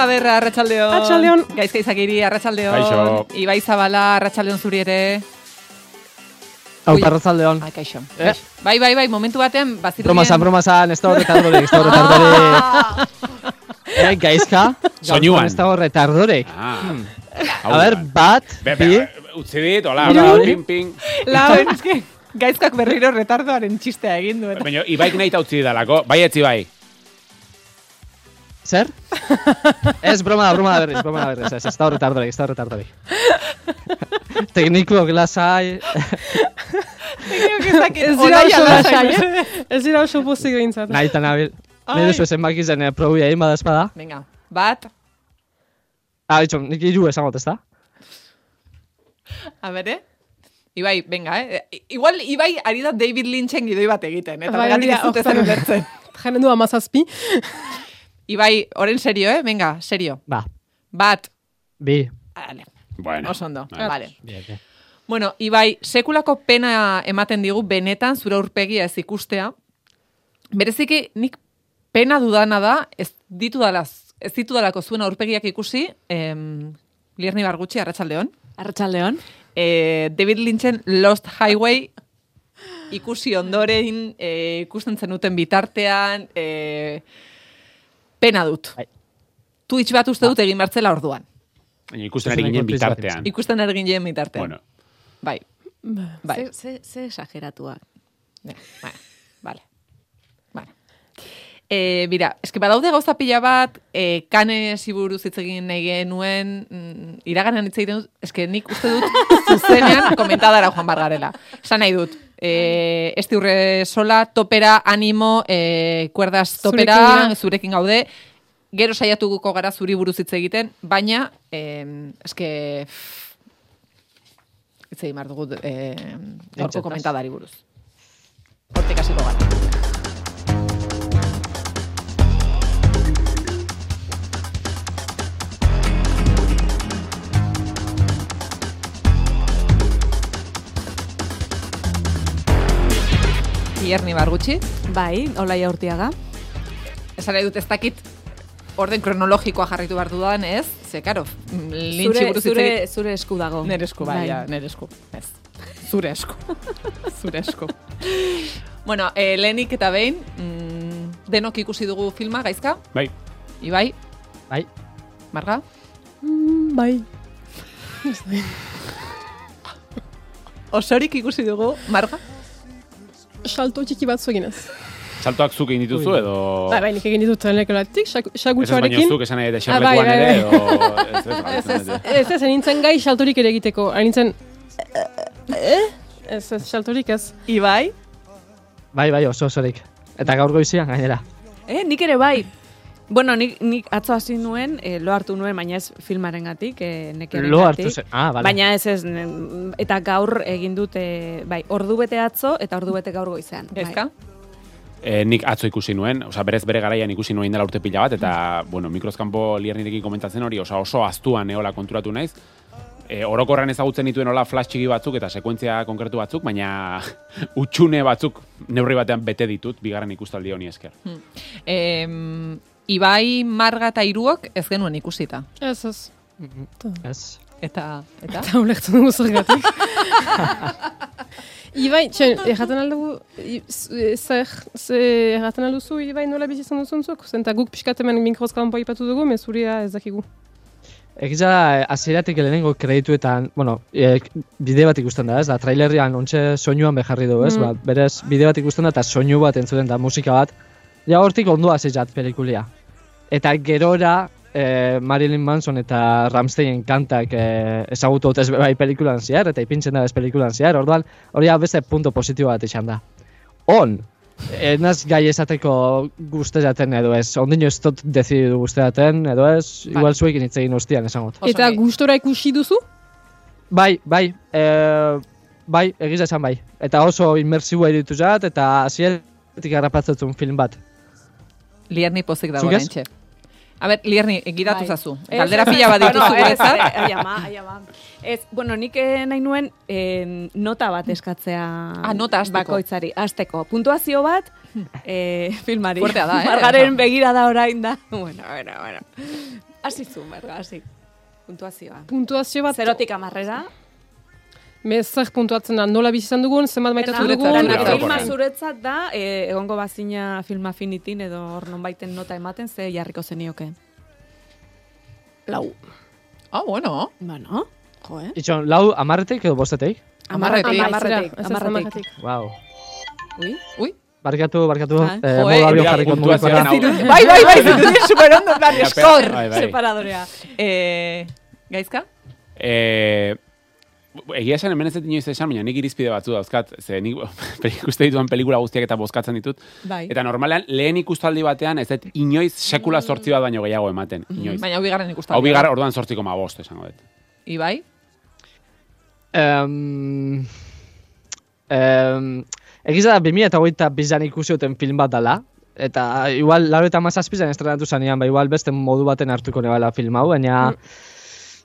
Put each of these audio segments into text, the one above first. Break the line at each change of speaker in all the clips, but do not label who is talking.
Margaderra, Arratxaldeon.
Arratsaldeon.
Gaizka izakiri, Arratxaldeon.
Kaixo.
Ibai Zabala, Arratxaldeon zuri ere.
Hau,
Ui.
parrazaldeon.
Ai, kaixo.
Eh?
Bai, bai, bai, momentu baten, bazirudien...
Bromazan, bromazan, ez dago retardorek, ez dago retardorek. Eh, gaizka?
Soinuan.
Ez dago retardorek.
Ah.
A ber, bat,
Be, be,
bi,
utzi dit, hola, hola, ping, ping.
Lau, gaizkak berriro retardoaren txistea egin du. Eta.
Baina, ibaik nahi ta utzi dalako, bai etzi bai.
Zer? Ez, broma da, broma da berriz, broma da berriz, ez, ez dago retardorek, ez dago retardorek. Tekniko glasai,
Ez
dira oso lasai, eh? Ez dira oso pozik behintzat.
nahi eta nabil. Nire duzu ezen bakizen eh, probi egin badazpada.
Venga, bat,
Ah, bitxo, nik iru esangot, ez da?
a bere. Ibai, venga, eh? Igual, Ibai ari da David Lynchen gidoi bat egiten, eta
Bai,
begatik ez
da,
zer
ojo.
ulertzen.
Jaren du amazazpi.
Ibai, oren serio, eh? Venga, serio.
Ba,
Bat,
bi.
vale,
Bueno.
oso ondo,
Vale.
vale.
Bien, bien.
Bueno, Ibai, sekulako pena ematen digu benetan zure aurpegia ez ikustea. Bereziki nik pena dudana da, ez ditu dalaz, ez ditu dalako zuen aurpegiak ikusi, em, Lierni Bargutxi, Arratsaldeon.
Arratsaldeon.
E, David Lynchen Lost Highway ikusi ondoren, e, ikusten zenuten bitartean, e, pena dut.
Bai.
Twitch bat uste dut egin martzela orduan.
Baina ikusten ari ginen
ari
bitartean.
Ikusten ergin jen bitartean.
Bueno,
Bai, bai.
Ze, ze, ze exageratuak.
Ja, Bueno, vale. Vale. E, bira, eske badaude gauza pila bat, e, kanesi buruz hitz egin nahi genuen, mm, iraganean hitz egiten dut, eske nik uste dut zuzenean komentadara joan bargarela. Esan nahi dut, e, este urre sola, topera, animo, e, kuerdas topera,
Zurekin
zurekin, gaude, gero saiatuko gara zuri buruz hitz egiten, baina, e, eske, hitz egin behar dugu e, gaurko
Entzetaz.
komentadari buruz. Hortik hasiko gara. Ierni bargutxi.
Bai, Olaia Urtiaga.
Esan dut ez dakit orden kronologikoa jarritu behar dudan, ez? Ze, karo, lintxi
Zure,
buruz
zure, zure esku dago.
Nere esku, bai, ja, nere esku. Ez. Zure esku. Zure esku. bueno, eh, lehenik eta behin, mm, denok ikusi dugu filma, gaizka?
bai.
Ibai,
Bai,
Marga?
Mm, bai.
Osorik ikusi dugu, Marga?
Salto txiki bat zueginez.
Saltoak zuk egin dituzu edo...
Bai, bai, nik egin ditut lekolatik,
Ez ez baino zuk esan nahi
Ah, bai,
xerlekuan
bai,
ere,
bai.
edo... Ez, ez,
Ez, ez, nintzen gai saltorik ere egiteko. Nintzen... Ez, ez, saltorik ez.
Ibai?
bai, bai, oso osorik. Eta gaur goizian gainera.
Eh, nik ere bai. Bueno, nik, nik atzo hasi nuen, eh, lo hartu nuen, baina ez filmaren gatik, eh, nekeren
Lo hartu zen. Ah, bale.
Baina ez ez, ne- eta gaur egin dute, bai, ordu bete atzo eta ordu bete gaur goizean.
Gaizka?
E, nik atzo ikusi nuen, osea, berez bere garaian ikusi nuen dela urte pila bat, eta, bueno, mikroskampo liernirekin komentatzen hori, osea, oso aztuan eola konturatu naiz. E, orokorran ezagutzen dituen hola flash txiki batzuk eta sekuentzia konkretu batzuk, baina utxune batzuk neurri batean bete ditut, bigarren ikustaldi honi esker.
Em, Ibai, Marga eta Iruok ez genuen ikusita.
Ez, ez.
Ez.
Eta, eta?
Eta ulertu dugu zergatik. Ibai, txen, erraten aldugu, zer, ze, erraten alduzu, Ibai nola bizizan duzunzuk? Zenta guk pixkat hemen mikroskampo ipatu dugu, mezuria ez dakigu.
Egiza, hasieratik lehenengo kredituetan, bueno, e, bide bat ikusten da, ez da, trailerrian ontxe soinuan beharri du, ez,
Mm.
ba, berez, bide bat ikusten da, eta soinu bat entzuten da, musika bat, ja hortik ondo zizat pelikulia. Eta gerora, e, Marilyn Manson eta Ramsteinen kantak e, ezagutu dut ez bai pelikulan zehar, eta ipintzen da ez pelikulan zehar, orduan, hori ja beste punto positibo bat izan da. On, Enaz gai esateko guztezaten edo ez, ondino ez dut decididu guztezaten edo ez,
Vale.
igual zuekin hitz egin ustian esangot.
Oso
Eta gustora ikusi duzu?
Bai, bai, e, bai, egiz esan bai. Eta oso inmersiboa iruditu zat, eta hasieratik harrapatzen film bat.
Lierni pozik dago oraintxe. A ber, Lierni, egiratu
Bai.
zazu. Galdera pila bat dituzu
bueno, ez,
guretzat.
Ai ama, ai ama. Ez, bueno, nik eh, nahi nuen eh, nota bat eskatzea
Ah, nota hasteko.
bakoitzari. Azteko. Puntuazio bat eh, filmari.
Fuertea da, eh?
Margaren begira da orain da. Bueno, bueno, bueno. Hasi zu, merga, hasi. Puntuazioa.
Puntuazio bat,
Zerotik amarrera.
Me zer puntuatzen da, nola bizi izan dugun, zenbat maitatu dugun,
filma zuretzat da, eh, egongo bazina film afinitin edo hor nonbaiten nota ematen, ze jarriko zenioke.
lau.
Ah, bueno.
Bueno, jo, eh?
Itxon, lau amarretik edo bostetik?
Amarretik.
Amarretik, amarretik.
Wow.
Ui,
Ui.
Barkatu, barkatu.
Ah,
eh,
joe,
modu abion jarriko
Bai, bai, bai, zirudien superondo, plan, eskor.
bai, bai.
separadorea.
Eh, gaizka?
Eh, egia esan hemen ez dut inoiz esan, baina nik irizpide batzu dauzkat, ze nik ikuste dituan pelikula guztiak eta bozkatzen ditut.
Bai.
Eta normalean, lehen ikustaldi batean, ez dut inoiz sekula sortzi bat baino gehiago ematen, inoiz.
Baina hau bigarren ikusten.
Hau bigar, orduan sortzi koma bost, esango dut.
Ibai?
Um, um, Egiza da, 2000 eta hogeita bizan ikusi duten film bat dala. Eta igual, laro eta mazazpizan estrenatu zanean, ba igual beste modu baten hartuko nebala film hau, baina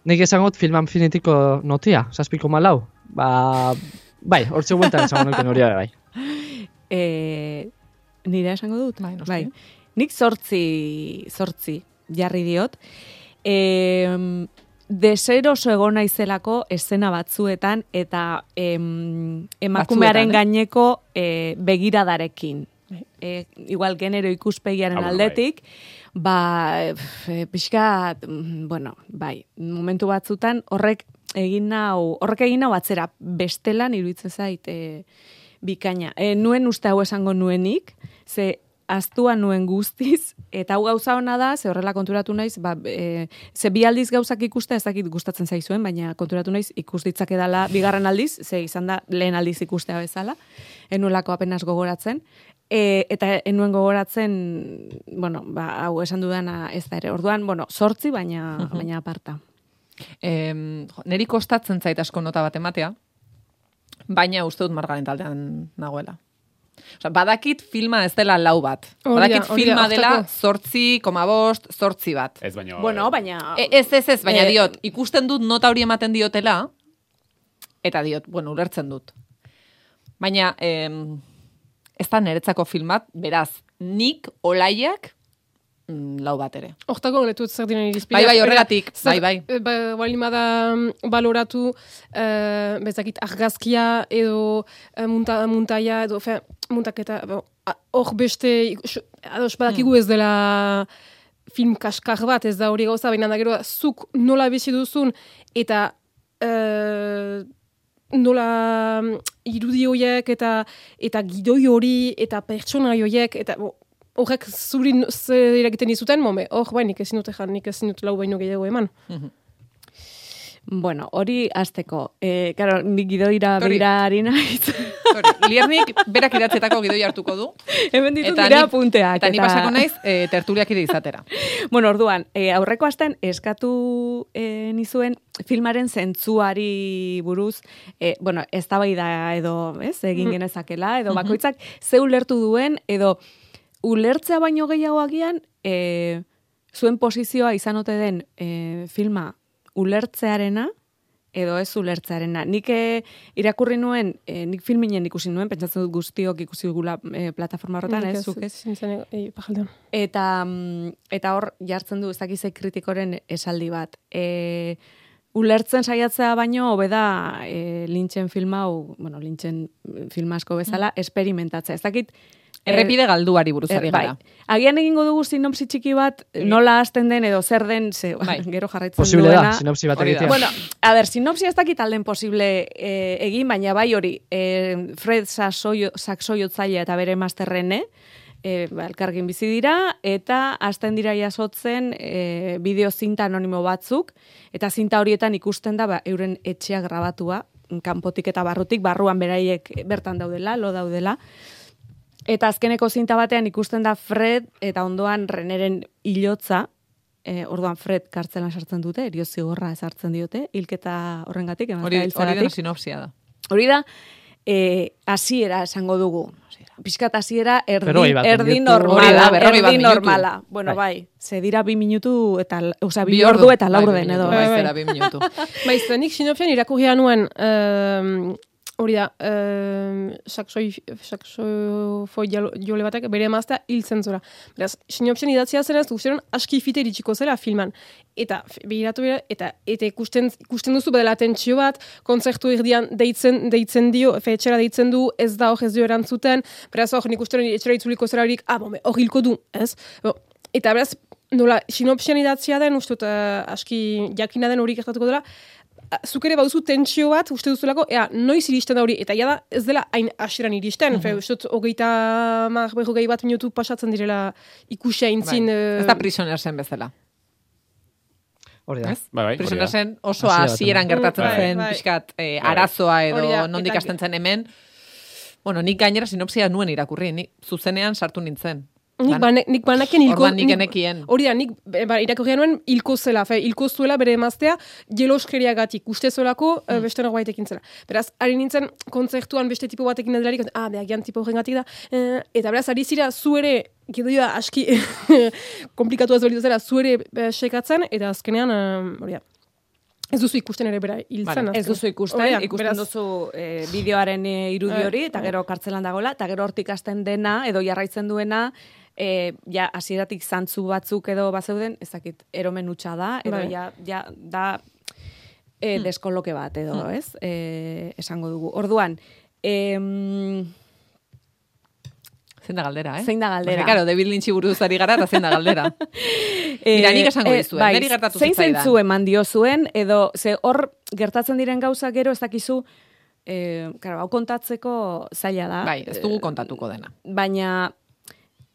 nik esango dut film infinitiko notia, zazpiko malau. Ba, bai, hortxe bueltan esango nuken hori bai.
E, nire esango dut?
Bai, noski.
Nik sortzi, sortzi jarri diot. E, deseroso egon naizelako escena batzuetan eta em, emakumearen
Batzuetan, eh?
gaineko e, begiradarekin. E, igual genero ikuspegiaren
Ah, bueno, bai.
Ba, e, pixka, mm, bueno, bai, momentu batzutan horrek egin nau, horrek egin nau atzera bestelan iruditzen zait e, bikaina. E, nuen uste hau esango nuenik, ze astua nuen guztiz, eta hau gauza ona da, ze horrela konturatu naiz, ba, e, ze bi aldiz gauzak ikuste, ez dakit gustatzen zaizuen, baina konturatu naiz ikus ditzake dala bigarren aldiz, ze izan da lehen aldiz ikustea bezala, enuelako apenas gogoratzen, E, eta enuen gogoratzen, bueno, ba, hau esan dudana ez da ere. Orduan, bueno, sortzi, baina, baina aparta.
Em, jo, neri kostatzen zait asko nota bat ematea, baina uste dut margaren taldean nagoela. Osa, badakit filma ez dela lau bat.
Hori da,
badakit filma dela
ostako.
zortzi, koma bost, zortzi bat.
Ez baino...
Bueno, baina...
E, ez, ez, ez, baina
Eh,
diot, ikusten dut nota hori ematen diotela, eta diot, bueno, ulertzen dut. Baina, em, ez da niretzako filmat, beraz, nik olaiak mm, lau bat ere.
Hortako letut zer diren irizpidea.
Bai, bai, horregatik, bai, bai.
Ba, baldin bada mm, baloratu, uh, bezakit, argazkia edo uh, munta, muntaia edo, fe, muntaketa, hor beste, ados badakigu
Hmm.
ez dela film kaskar bat, ez da hori gauza, baina da gero, zuk nola bizi duzun, eta eh, nola mm, irudi horiek eta eta gidoi hori eta pertsona horiek eta bo, horrek zuri zer eragiten dizuten, mome, hor bai, nik ezin dut ejan, nik ezin dut lau baino gehiago eman.
Bueno, hori azteko. E, claro, nik gidoira begira ari naiz.
Liernik berak idatzetako gidoi hartuko du.
Hemen ditut
Eta
dira
ni-
punteak.
Eta ni pasako naiz e, tertuliak ide izatera.
Bueno, orduan, e, aurreko astean eskatu e, nizuen filmaren zentzuari buruz, e, bueno, ez da edo, ez, egin genezakela, edo bakoitzak ze ulertu duen, edo ulertzea baino gehiago agian, e, zuen posizioa izan ote den e, filma ulertzearena, edo ez ulertzearena. Nik e, irakurri nuen, e, nik filminen ikusi nuen, pentsatzen dut guztiok ikusi gula e, plataforma horretan, ez, zuk ez?
E.
Eta, mm, eta hor jartzen du ez dakize kritikoren esaldi bat. E, ulertzen saiatzea baino hobeda e, lintxen filma, hau, bueno, lintxen film asko bezala, esperimentatzea. Ez dakit...
Errepide galduari buruz
er,
ari
bai.
gara.
Agian egingo dugu sinopsi txiki bat, nola hasten den edo zer den, ze,
Bai.
gero jarraitzen
Posible
duena.
da, sinopsi bat egitea.
Bueno, a ber, sinopsia ez dakit alden posible e, egin, baina bai hori, e, Fred Sasoio- Saxoiotzailea eta bere masterrene, e, ba, elkargin bizi dira, eta hasten dira jasotzen e, bideo zinta anonimo batzuk, eta zinta horietan ikusten da ba, euren etxea grabatua, kanpotik eta barrutik, barruan beraiek bertan daudela, lo daudela, Eta azkeneko zinta batean ikusten da Fred eta ondoan Reneren hilotza, e, orduan Fred kartzelan sartzen dute, erio zigorra ezartzen diote, hilketa horrengatik,
Hori, hori den sinopsia da.
Hori da, eh, hasiera esango dugu. Pixkat hasiera erdi, erdi
minutu.
normala.
Da,
erdi
minutu.
normala. Bueno,
Bai.
bai, ze dira bi minutu eta, osea, bi, ordu eta
Bai,
laur
bi
den
minutu,
edo.
Bai,
Bai,
zera, bi minutu.
Baiz, nik sinopsian irakurria nuen, um, hori da, um, saksoi, saksofoi jalo- jole batek bere emaztea hiltzen zora. Beraz, sinopsian idatzia zen ez, usteron aski fite iritsiko zela filman. Eta, begiratu bera, eta, eta ikusten, ikusten duzu badela tentsio bat, kontzertu erdian deitzen, deitzen dio, fe, etxera deitzen du, ez da hor ez dio erantzuten, beraz hor nik usteron etxera itzuliko zelarik, ah, bome, hor hilko du, ez? Bo, eta beraz, nola, sinopsian idatzia den, uste eh, aski jakina den hori gertatuko dela, zuk ere baduzu tentsio bat, uste duzulako, ea, noiz iristen da hori, eta ja da, ez dela hain hasieran iristen, fe, uste dut, hogeita mar, berrogei bat minutu pasatzen direla ikusia intzin...
Bai.
eh,
Ez da prisoner zen bezala.
Hori da.
Bai, bai,
Prisoner zen oso
Hasiera
hasieran
batean.
gertatzen
Bai,
zen,
bai.
pixkat, eh,
Bai.
arazoa edo nondik hasten zen hemen. Bueno, nik gainera sinopsia nuen irakurri, nik zuzenean sartu nintzen.
Nik,
Ban-
bane, nik banaken hilko...
Orduan nik.
Hori da, nik ba, irakurria nuen hilko zela, fe, hilko zuela bere emaztea jeloskeriagatik, uste zuelako mm. beste norbaitekin zela. Beraz, ari nintzen kontzertuan beste tipo batekin edelarik, ah, behar gian tipo horrengatik da, eh, eta beraz, ari zira zu ere, gidoia aski komplikatu ez balitu zela, zu ere eh, sekatzen, eta azkenean, eh, hori da, ez duzu ikusten ere bera hiltzen.
Vale.
Ez duzu ikusten,
Hori da,
ikusten
beraz-
duzu e, bideoaren e, irudi hori, eta gero kartzelan dagoela, eta gero hortik hasten dena, edo jarraitzen duena, e, ja, hasieratik zantzu batzuk edo bazeuden, ezakit, eromen hutsa da, edo
Bai.
ja, ja, da e, deskoloke bat, edo, ez? E, esango dugu. Orduan, em,
Zein da galdera, eh?
Zein da galdera?
Baina, Claro, David Lynch buruz ari gara, eta zein da galdera. Mira, nik esango dizuet, niri gertatu
Eh, zein
zitzaidan.
zeintzu eman diozuen, edo, ze hor gertatzen diren gauza gero ez dakizu, e, karo, hau kontatzeko zaila da.
Bai, ez dugu kontatuko dena.
baina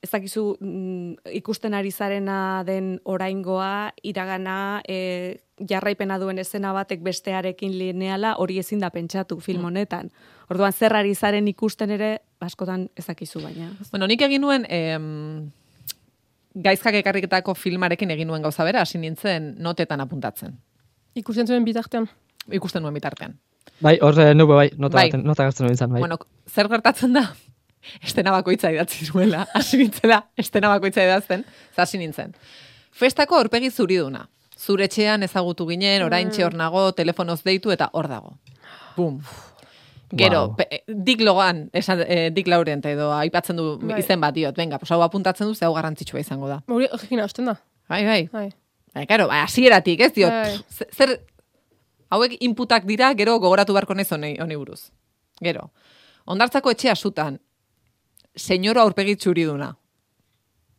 ez dakizu mm, ikusten ari zarena den oraingoa, iragana, e, jarraipena duen esena batek bestearekin lineala, hori ezin da pentsatu film honetan. Orduan zer ari zaren ikusten ere, askotan ez dakizu baina.
Bueno, nik egin nuen, em, gaizkak ekarriketako filmarekin egin nuen gauza bera, hasi nintzen notetan apuntatzen.
Ikusten zuen bitartean.
Ikusten nuen bitartean.
Bai, hor eh, nube bai, nota,
Bai.
baten- nota gartzen nintzen, bai.
Bueno, zer gertatzen da? Estena bakoitza idatzi zuela, hasi nintzela, estena bakoitza idazten, hasi nintzen. Festako aurpegi zuriduna. Zure etxean ezagutu ginen, oraintxe hor nago, telefonoz deitu eta hor dago. Bum. Gero,
Wow.
pe, eh, dik logan, esan, eh, dik laurent edo aipatzen du
Bai.
izen bat diot, venga, pues hau apuntatzen du, ze hau garrantzitsua izango da.
Hori horrekin hasten da.
Bai, bai.
Bai.
Bai, claro, bai, hasieratik, ez diot.
Bai.
pff, ze- Zer, hauek inputak dira, gero gogoratu beharko naiz honi, honi buruz. Gero, ondartzako etxea sutan, senyoro aurpegi txuriduna.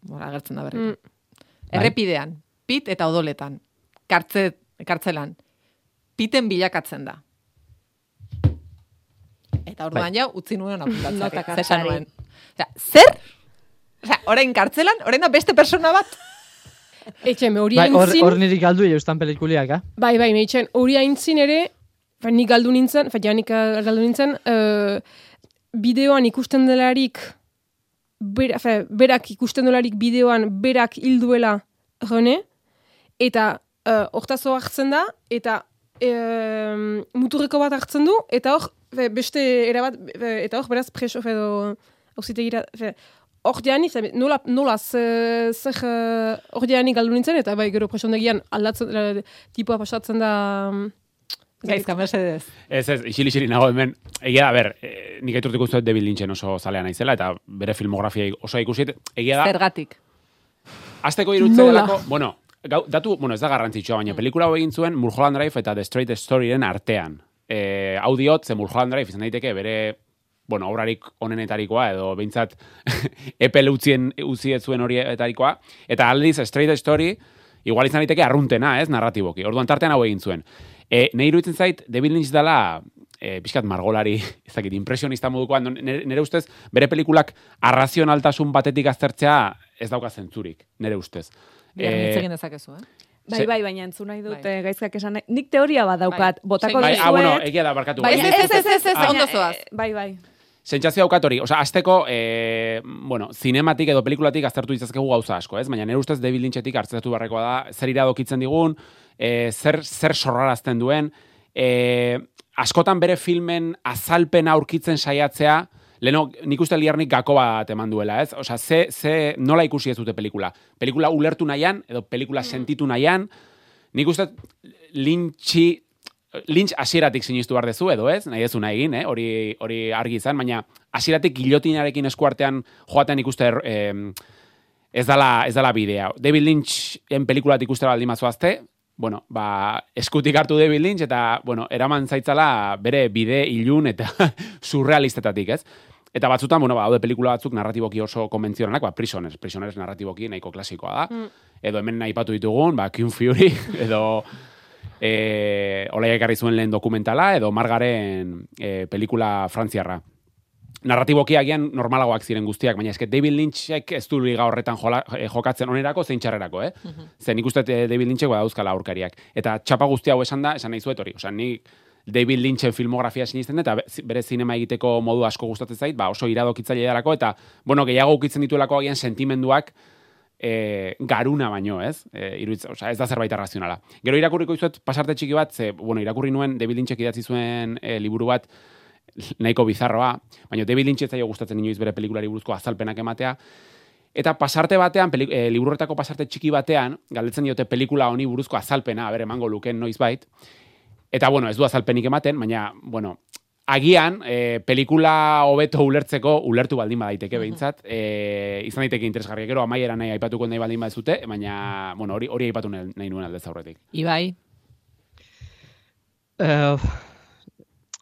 Bora, agertzen da berriro.
Mm.
Errepidean, pit eta odoletan, kartze, kartzelan, piten bilakatzen da. Eta orduan ja, utzi nuen
kartzari.
nuen. Osea, zer? Osea, orain kartzelan, orain da beste persona bat?
Etxe, me hori
Bai,
aintzin...
hor niri galdu eustan pelikuliak, eh?
Bai, bai, meitzen, hori aintzin ere, fa, nik galdu nintzen, fa, ja, nik galdu nintzen, eh, bideoan ikusten delarik, bera, fa, berak ikusten delarik bideoan, berak hilduela Rene, eta uh, hortazo hartzen da, eta eh, muturreko bat hartzen du, eta hor, fe, beste erabat, fe, eta hor, beraz, preso, fe, edo, auzitegira, fe, hor fe, nola, nola, ze- zer, eh, hor jani galdu nintzen, eta bai, gero presondegian aldatzen, tipua pasatzen da, mm,
Gaizka, mesedez.
Ez, ez, isil isili nago hemen. Egia da, ber, e, nik aitortuko uste dut David Lynchen oso zalea naizela, eta bere filmografia oso ikusiet. Egia da,
Zergatik.
azteko iruditzen
Nola?
delako, bueno, gau, datu, bueno, ez da garrantzitsua, baina pelikula hau egin zuen Mulholland Drive eta The Straight Storyren artean. E, hau diot, ze Mulholland Drive izan daiteke bere bueno, obrarik onenetarikoa, edo behintzat epel utzien, utzi zuen horietarikoa, eta aldiz Straight Story, igual izan daiteke arruntena, ez, narratiboki. Orduan tartean hau egin zuen. E, nahi iruditzen zait, David Lynch dela, e, pixkat margolari, ez dakit, impresionista modukoa, non- nire, nire ustez, bere pelikulak arrazionaltasun batetik aztertzea ez dauka zentzurik, nire ustez.
Bihar
Eh,
hitz egin dezakezu, eh?
Bai, bai, baina entzun nahi dut
Bai.
gaizkak esan nahi. Nik teoria bat daukat,
Bai.
botako
Bai,
dizuet.
ah, bueno, egia da, barkatu.
Bai, ez, ez, ez, ez, ez, ondo zoaz.
eh, bai, bai.
Sentsazio daukat hori, osea, azteko, e, bueno, zinematik edo pelikulatik aztertu ditzazkegu gauza asko, ez? Baina nire ustez David Lynchetik hartzatu barrekoa da, zer iradokitzen digun, e, zer, zer sorrarazten duen, e, askotan bere filmen azalpena aurkitzen saiatzea, Leno, nik uste liarnik gako bat eman duela, ez? Osea, ze, ze, nola ikusi ez dute pelikula? Pelikula ulertu nahian, edo pelikula sentitu nahian, nik uste lintxi, lintx hasieratik sinistu behar dezu, edo ez? Nahi ezuna egin, eh? hori, hori argi izan, baina hasieratik gilotinarekin eskuartean joaten ikuste em, ez dala, ez dala bidea. David Lynchen pelikulat ikustera baldin mazoazte, bueno, ba, eskutik hartu David Lynch eta, bueno, eraman zaitzala bere bide ilun eta surrealistetatik, ez? Eta batzutan, bueno, ba, haude pelikula batzuk narratiboki oso konbentzionalak, ba, Prisoners, Prisoners narratiboki nahiko klasikoa da.
Mm.
Edo hemen aipatu ditugun, ba, King Fury, edo e, olaia ekarri zuen lehen dokumentala, edo Margaren e, pelikula frantziarra. Narratiboki agian normalagoak ziren guztiak, baina eske David Lynchek ez du liga horretan jola, eh, jokatzen onerako zein txarrerako, eh? Zen nik uste eh, David Lynchek badauzkala aurkariak. Eta txapa guzti hau esan da, esan nahi zuet hori. Osea, nik David Lynchen filmografia sinisten eta be- bere zinema egiteko modu asko gustatzen zait, ba oso iradokitzaile delako, eta, bueno, gehiago ukitzen dituelako agian sentimenduak e, garuna baino, ez? E, iruditz, osea, ez da zerbait arrazionala. Gero irakurriko izuet pasarte txiki bat, ze, bueno, irakurri nuen David Lynchek idatzi zuen e, liburu bat, nahiko bizarroa, baina David Lynch ez zaio gustatzen inoiz bere pelikulari buruzko azalpenak ematea, Eta pasarte batean, peli, e, liburuetako pasarte txiki batean, galdetzen diote pelikula honi buruzko azalpena, a ber, emango luken noiz bait. Eta, bueno, ez du azalpenik ematen, baina, bueno, agian, e, pelikula hobeto ulertzeko, ulertu baldin badaiteke behintzat, e, izan daiteke interesgarria, gero amaiera nahi aipatuko nahi baldin badezute, baina, bueno, hori hori aipatu nahi, nahi nuen aldez aurretik.
Ibai,
Eh,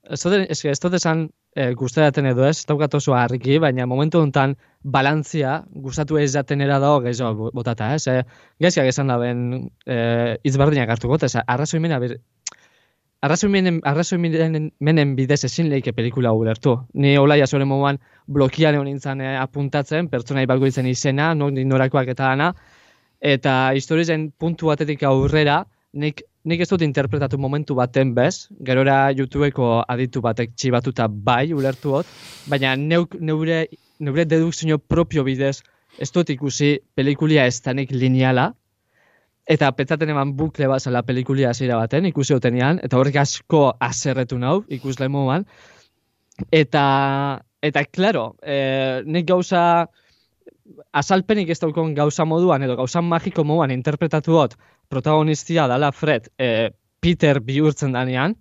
ez dut, esan eh, gustaraten edo ez, ez daukat oso harriki, baina momentu honetan balantzia gustatu ez jatenera dago gehiago bo- botata, ez? Eh, Gaizkiak esan da ben eh, izbardinak hartuko, eta arrazoimena ber, arrazoimenen, arrazoimenen menen bidez ezin leike pelikula ulertu. Ni olaia zure moduan blokian egon nintzen apuntatzen, pertsonai bakoitzen izena, norakoak eta dana, eta historizen puntu batetik aurrera, nik, nik ez dut interpretatu momentu baten bez, gerora YouTubeko aditu batek txibatuta bai ulertu hot, baina neuk, neure, neure dedukzio propio bidez ez dut ikusi pelikulia ez danik lineala, eta petzaten eman bukle bat zela pelikulia hasiera baten, ikusi otenean, eta horrek asko aserretu nau, ikusle moduan, eta, eta, claro, eh, nik gauza, azalpenik ez daukon gauza moduan, edo gauza magiko moduan interpretatu dut, protagonistia dala Fred, eh, Peter bihurtzen danean,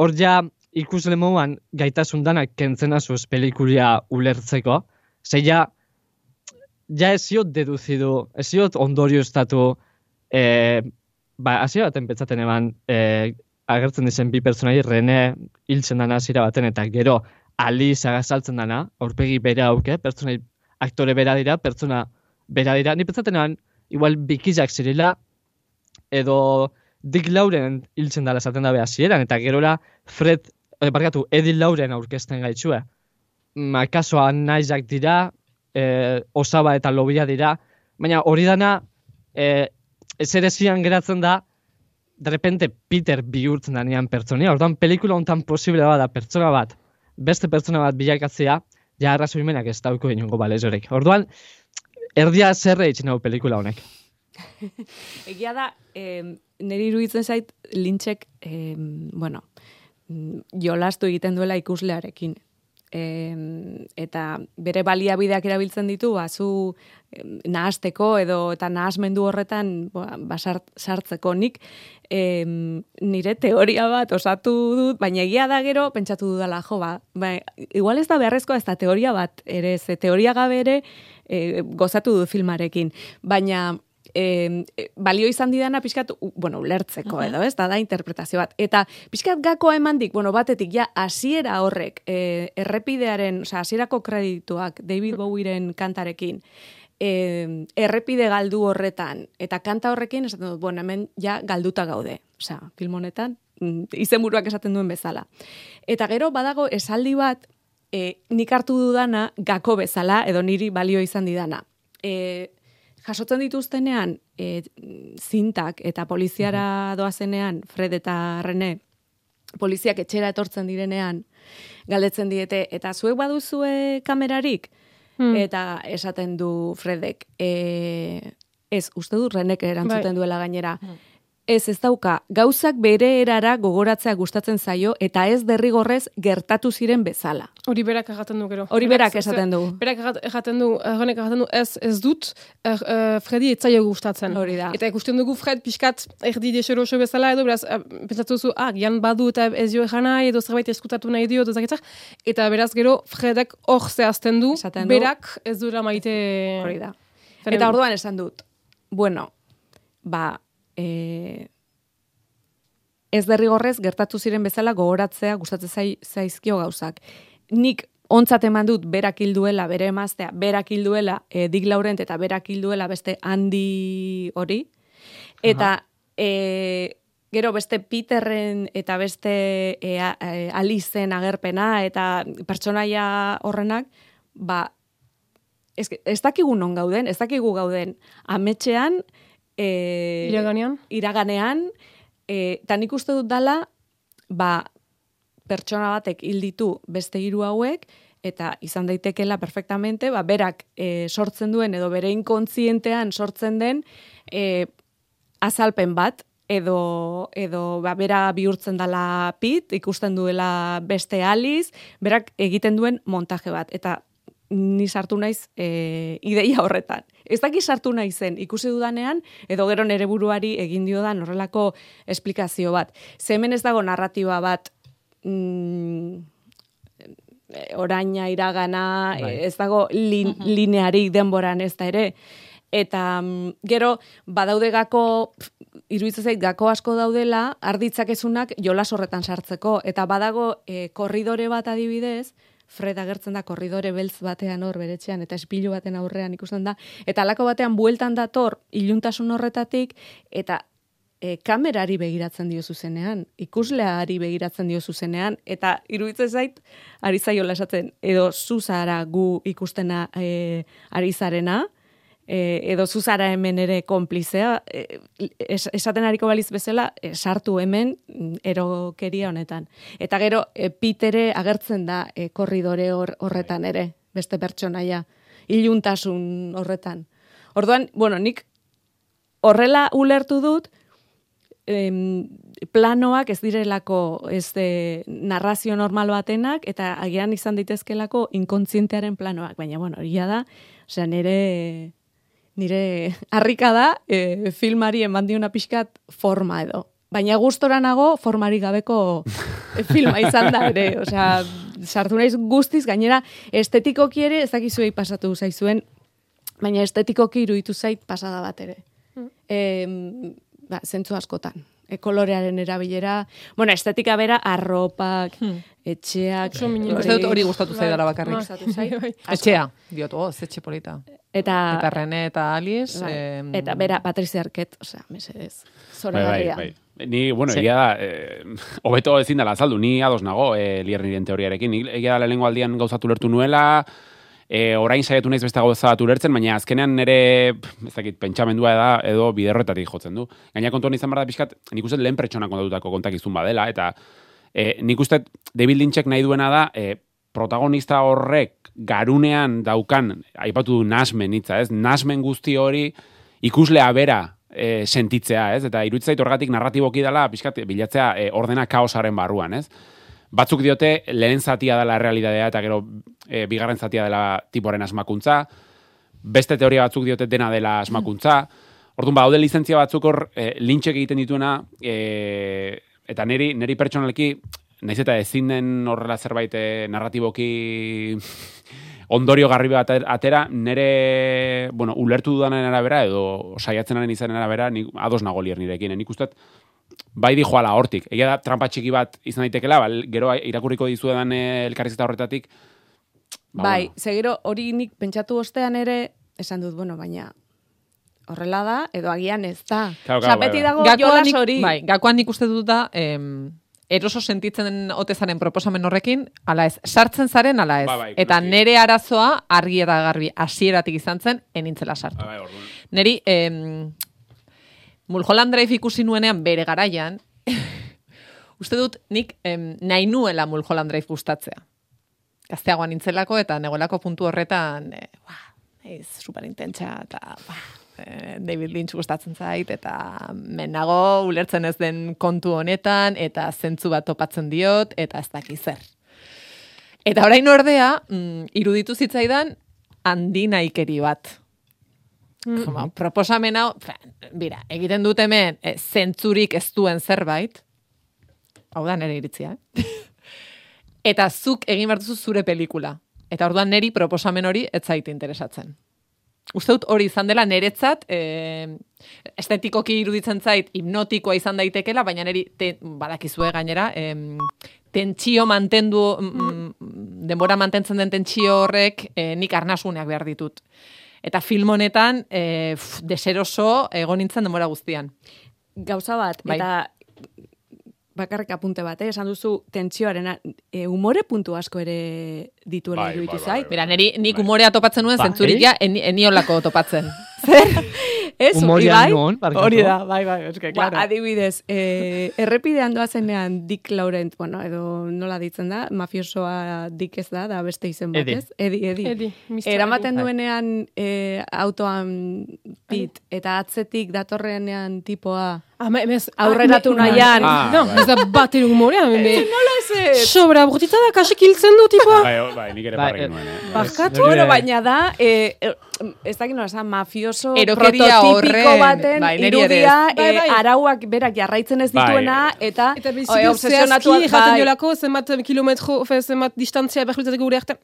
hor ja ikusle moduan gaitasun danak kentzen azuz pelikulia ulertzeko, ze ja, ja ez ziot deduzidu, ez ziot ondorio estatu, eh, ba, hasiera baten petzaten eman, eh, agertzen dizen bi pertsonai, Rene hiltzen dana hasiera baten, eta gero Alice agazaltzen dana, aurpegi bera auke, pertsonai aktore bera dira, pertsona bera dira, ni pentsaten eban, igual bikizak zirela, edo Dick Lauren hiltzen dala esaten dabe hasieran eta gerora Fred, eh, barkatu, Eddie Lauren aurkezten gaitzue. Ma, kasoa naizak dira, eh, osaba eta lobia dira, baina hori dana, eh, ez ere zian geratzen da, de repente Peter bihurtzen danean pertsonia, orduan pelikula hontan posible bada pertsona bat, beste pertsona bat bilakatzea, ja arrazoimenak ez dauko inongo balezorek. Orduan, erdia zerre itxen hau pelikula honek.
Egia da, eh, niri iruditzen zait, lintxek, eh, bueno, jolastu egiten duela ikuslearekin. Eh, eta bere baliabideak erabiltzen ditu, ba, zu em, nahasteko edo eta nahasmendu horretan ba, ba, sart- sartzeko nik em, nire teoria bat osatu dut, baina egia da gero pentsatu dudala, jo, ba, ba, igual ez da beharrezkoa ez da teoria bat, ere, ze teoria gabe ere e, gozatu dut filmarekin, baina e, balio izan didana pixkat, bueno, ulertzeko edo, ez, da da interpretazio bat. Eta pixkat gakoa emandik, bueno, batetik ja hasiera horrek, e, errepidearen, osea, hasierako kredituak David Bowieren kantarekin, e, errepide galdu horretan, eta kanta horrekin, esaten dut, bueno, hemen ja galduta gaude. Osea, film honetan, mm, izenburuak esaten duen bezala. Eta gero badago esaldi bat, e, nik hartu dudana gako bezala, edo niri balio izan didana. E, jasotzen dituztenean, e, zintak eta poliziara doazenean, Fred eta Rene, poliziak etxera etortzen direnean, galdetzen diete, eta zuek baduzue kamerarik?
Hmm.
Eta esaten du Fredek, e, ez, uste du Renek erantzuten
Bai.
duela gainera, Ez ez dauka, gauzak bere erara gogoratzea gustatzen zaio eta ez derrigorrez gertatu ziren bezala.
Hori berak agaten du gero.
Hori berak esaten du.
Berak esaten du, errenek esaten du, ez, ez dut, er, er, Fredi etzaio gustatzen.
Hori da.
Eta ikusten dugu Fred pixkat erdi deseroso bezala edo, beraz, eh, pentsatu zu, ah, gian badu eta ez dio egan nahi, edo zerbait eskutatu nahi dio, edo zaketzak. Eta beraz gero Fredek hor zehazten du,
Esaten
berak ez dura maite...
Hori da. Eta orduan esan dut, bueno, ba, e, ez derrigorrez gertatu ziren bezala gogoratzea gustatzen zai, zaizkio gauzak. Nik ontzat eman dut berak hilduela, bere emaztea, berak hilduela e, Dick Laurent eta berak hilduela beste handi hori. Eta e, gero beste Peterren eta beste e, a, e, Alicen agerpena eta pertsonaia horrenak, ba, ez, ez dakigu non gauden, ez dakigu gauden ametxean, e,
Iraganean?
iraganean, e, eta nik uste dut dala, ba, pertsona batek hil ditu beste hiru hauek, eta izan daitekela perfectamente, ba, berak e, sortzen duen, edo bere inkontzientean sortzen den, e, azalpen bat, edo, edo ba, bera bihurtzen dala pit, ikusten duela beste aliz, berak egiten duen montaje bat. Eta ni sartu naiz e, ideia horretan. Ez daki sartu naizen ikusi dudanean, edo gero nere buruari egin diodan horrelako esplikazio bat. Ze hemen ez dago narratiba bat mm, eh, oraina iragana,
Bai.
eh, ez dago lin, linearik denboran ez da ere. Eta mm, gero badaude gako, iruditzen zait gako asko daudela, arditzakezunak jolas horretan sartzeko. Eta badago eh, korridore bat adibidez, Fred agertzen da korridore beltz batean hor beretxean eta espilu baten aurrean ikusten da. Eta alako batean bueltan dator iluntasun horretatik eta e, kamerari begiratzen dio zuzenean, ikusleari begiratzen dio zuzenean, eta iruditzen zait, ari zaiola esaten, edo zuzara gu ikustena e, ari zarena, e, edo zuzara hemen ere konplizea, e, es, esaten ariko baliz bezala, e, sartu hemen erokeria honetan. Eta gero, e, Pitere agertzen da e, korridore hor, horretan ere, beste pertsonaia, iluntasun horretan. Orduan, bueno, nik horrela ulertu dut, em, planoak ez direlako ez de, narrazio normal batenak eta agian izan daitezkelako inkontzientearen planoak, baina bueno, hori da, osea nire nire harrika da e, filmari eman diona pixkat forma edo. Baina gustora nago formari gabeko filma izan da ere, osea, sartu naiz guztiz gainera estetikoki ere ez dakizuei pasatu zaizuen, baina estetikoki iruditu zait pasada bat ere. Mm. ba, zentzu askotan. E, kolorearen erabilera, bueno, estetika bera, arropak, etxeak,
minimo.
Nik uste dut hori gustatu zaidala bakarrik.
Gustatu zait.
Bai.
Asko.
Etxea, diot, oh, zetxe polita.
Eta,
Eta Rene eta Alice.
bai,
em,
eta bera, Patricia Arquette, osea, mesedez,
Bai, bai,
zoragarria.
bai. Ni, bueno,
Sí.
egia da, eh, hobeto ezin dela azaldu, ni ados nago eh, lierniren teoriarekin. Ni, egia da lehenengo aldian gauzatu lertu nuela, eh, orain saiatu naiz beste gauza bat ulertzen, baina azkenean nire, ez dakit, pentsamendua da edo biderroetatik jotzen du. Gaina kontuan izan behar da pixkat, nik uste lehen pertsona kontatutako kontakizun badela, eta eh, nik uste David Lynchek nahi duena da, eh, protagonista horrek garunean daukan, aipatu du nasmen hitza, ez? Nasmen guzti hori ikuslea bera e, sentitzea, ez? Eta iruditzen zait horgatik narratiboki dela pixkat bilatzea e, ordena kaosaren barruan, ez? Batzuk diote lehen zatia dela realitatea eta gero e, bigarren zatia dela tiporen asmakuntza. Beste teoria batzuk diote dena dela asmakuntza. Orduan, badaude lizentzia batzuk hor e, lintxek egiten dituena e, eta neri, neri pertsonalki naiz eta ezin den horrela zerbait narratiboki ondorio garri bat atera, nere, bueno, ulertu dudanen arabera, edo saiatzenaren izanen arabera, nik ados nago lier nirekin. Nik uste, bai di joala hortik. Egia da, trampa txiki bat izan daitekela, ba, gero irakurriko dizuedan eh, elkarrizketa horretatik. ba,
bai,
bueno.
zegero hori nik pentsatu ostean ere, esan dut, bueno, baina horrela da, edo agian ez da.
Claro, claro, bai,
beti
bai.
dago
Gakoan
jolas hori.
bai, gakoan nik uste dut da, em, eroso sentitzen otezaren proposamen horrekin, ala ez, sartzen zaren, ala ez.
Ba, bai,
eta
noski.
nere arazoa, argi eta garbi, hasieratik izan zen, enintzela sartu.
Ba, bai.
Neri, em, Mulholland Drive ikusi nuenean bere garaian, uste dut nik em, nahi nuela Mulholland Drive gustatzea. Gazteagoan nintzelako eta negolako puntu horretan, e, ba, ez superintentsa eta ba, eh, David Lynch gustatzen zait, eta menago ulertzen ez den kontu honetan, eta zentzu bat topatzen diot, eta ez daki zer. Eta orain ordea, mm, iruditu zitzaidan, handi bat. Como, proposamen hau, bira, egiten dut hemen, e, zentzurik ez duen zerbait, hau da nire iritzia, eh? eta zuk egin behar duzu zure pelikula. Eta orduan neri proposamen hori ez zait interesatzen. Uste dut hori izan dela niretzat, e, estetikoki iruditzen zait, hipnotikoa izan daitekela, baina neri te, badakizue gainera, em, tentsio mantendu, mm, mm, denbora mantentzen den tentsio horrek e, nik arnasuneak behar ditut. Eta film honetan, e, pf, deseroso egon nintzen denbora guztian.
Gauza bat,
Bai.
eta bakarrik apunte bat, eh? esan duzu tentsioaren e, umore puntu asko ere dituela
Bai,
iruditu
bai, bai,
zait.
Mira, neri, nik
Bai.
umorea topatzen nuen,
Bai.
zentzurik ja, eni, eniolako topatzen.
Ez,
Humoria
Ibai?
non, barkatu.
Hori da, bai, bai, eske,
Ba,
claro.
adibidez, eh, errepidean doazenean Dick Laurent, bueno, edo nola ditzen da, mafiosoa Dick ez da, da beste izen bat, ez? Edi, edi.
Edi.
Eramaten
Bai.
duenean eh, autoan pit, eta atzetik datorrenean tipoa
Ama, emez,
aurreratu
ah, me-
nahian.
Ah,
No,
bai.
ez da bat ere humorea. me- me-
Nola ez
Sobra, brutita da, kasik hiltzen du, tipoa.
Bai, bai, nik ere
Bai,
parrekin
eh,
nuen, eh.
Barkatu, bueno, baina da, eh, eh, ez dakit nola esan,
Erokeria
prototipiko
horren,
baten
bai, ere
irudia.
Bai,
eh,
bai.
arauak berak jarraitzen ez
Bai.
dituena, eta,
Eta
oi,
biziki zehazki jaten
bai.
jolako, zenbat kilometro, fe, zenbat distantzia behar gure artean.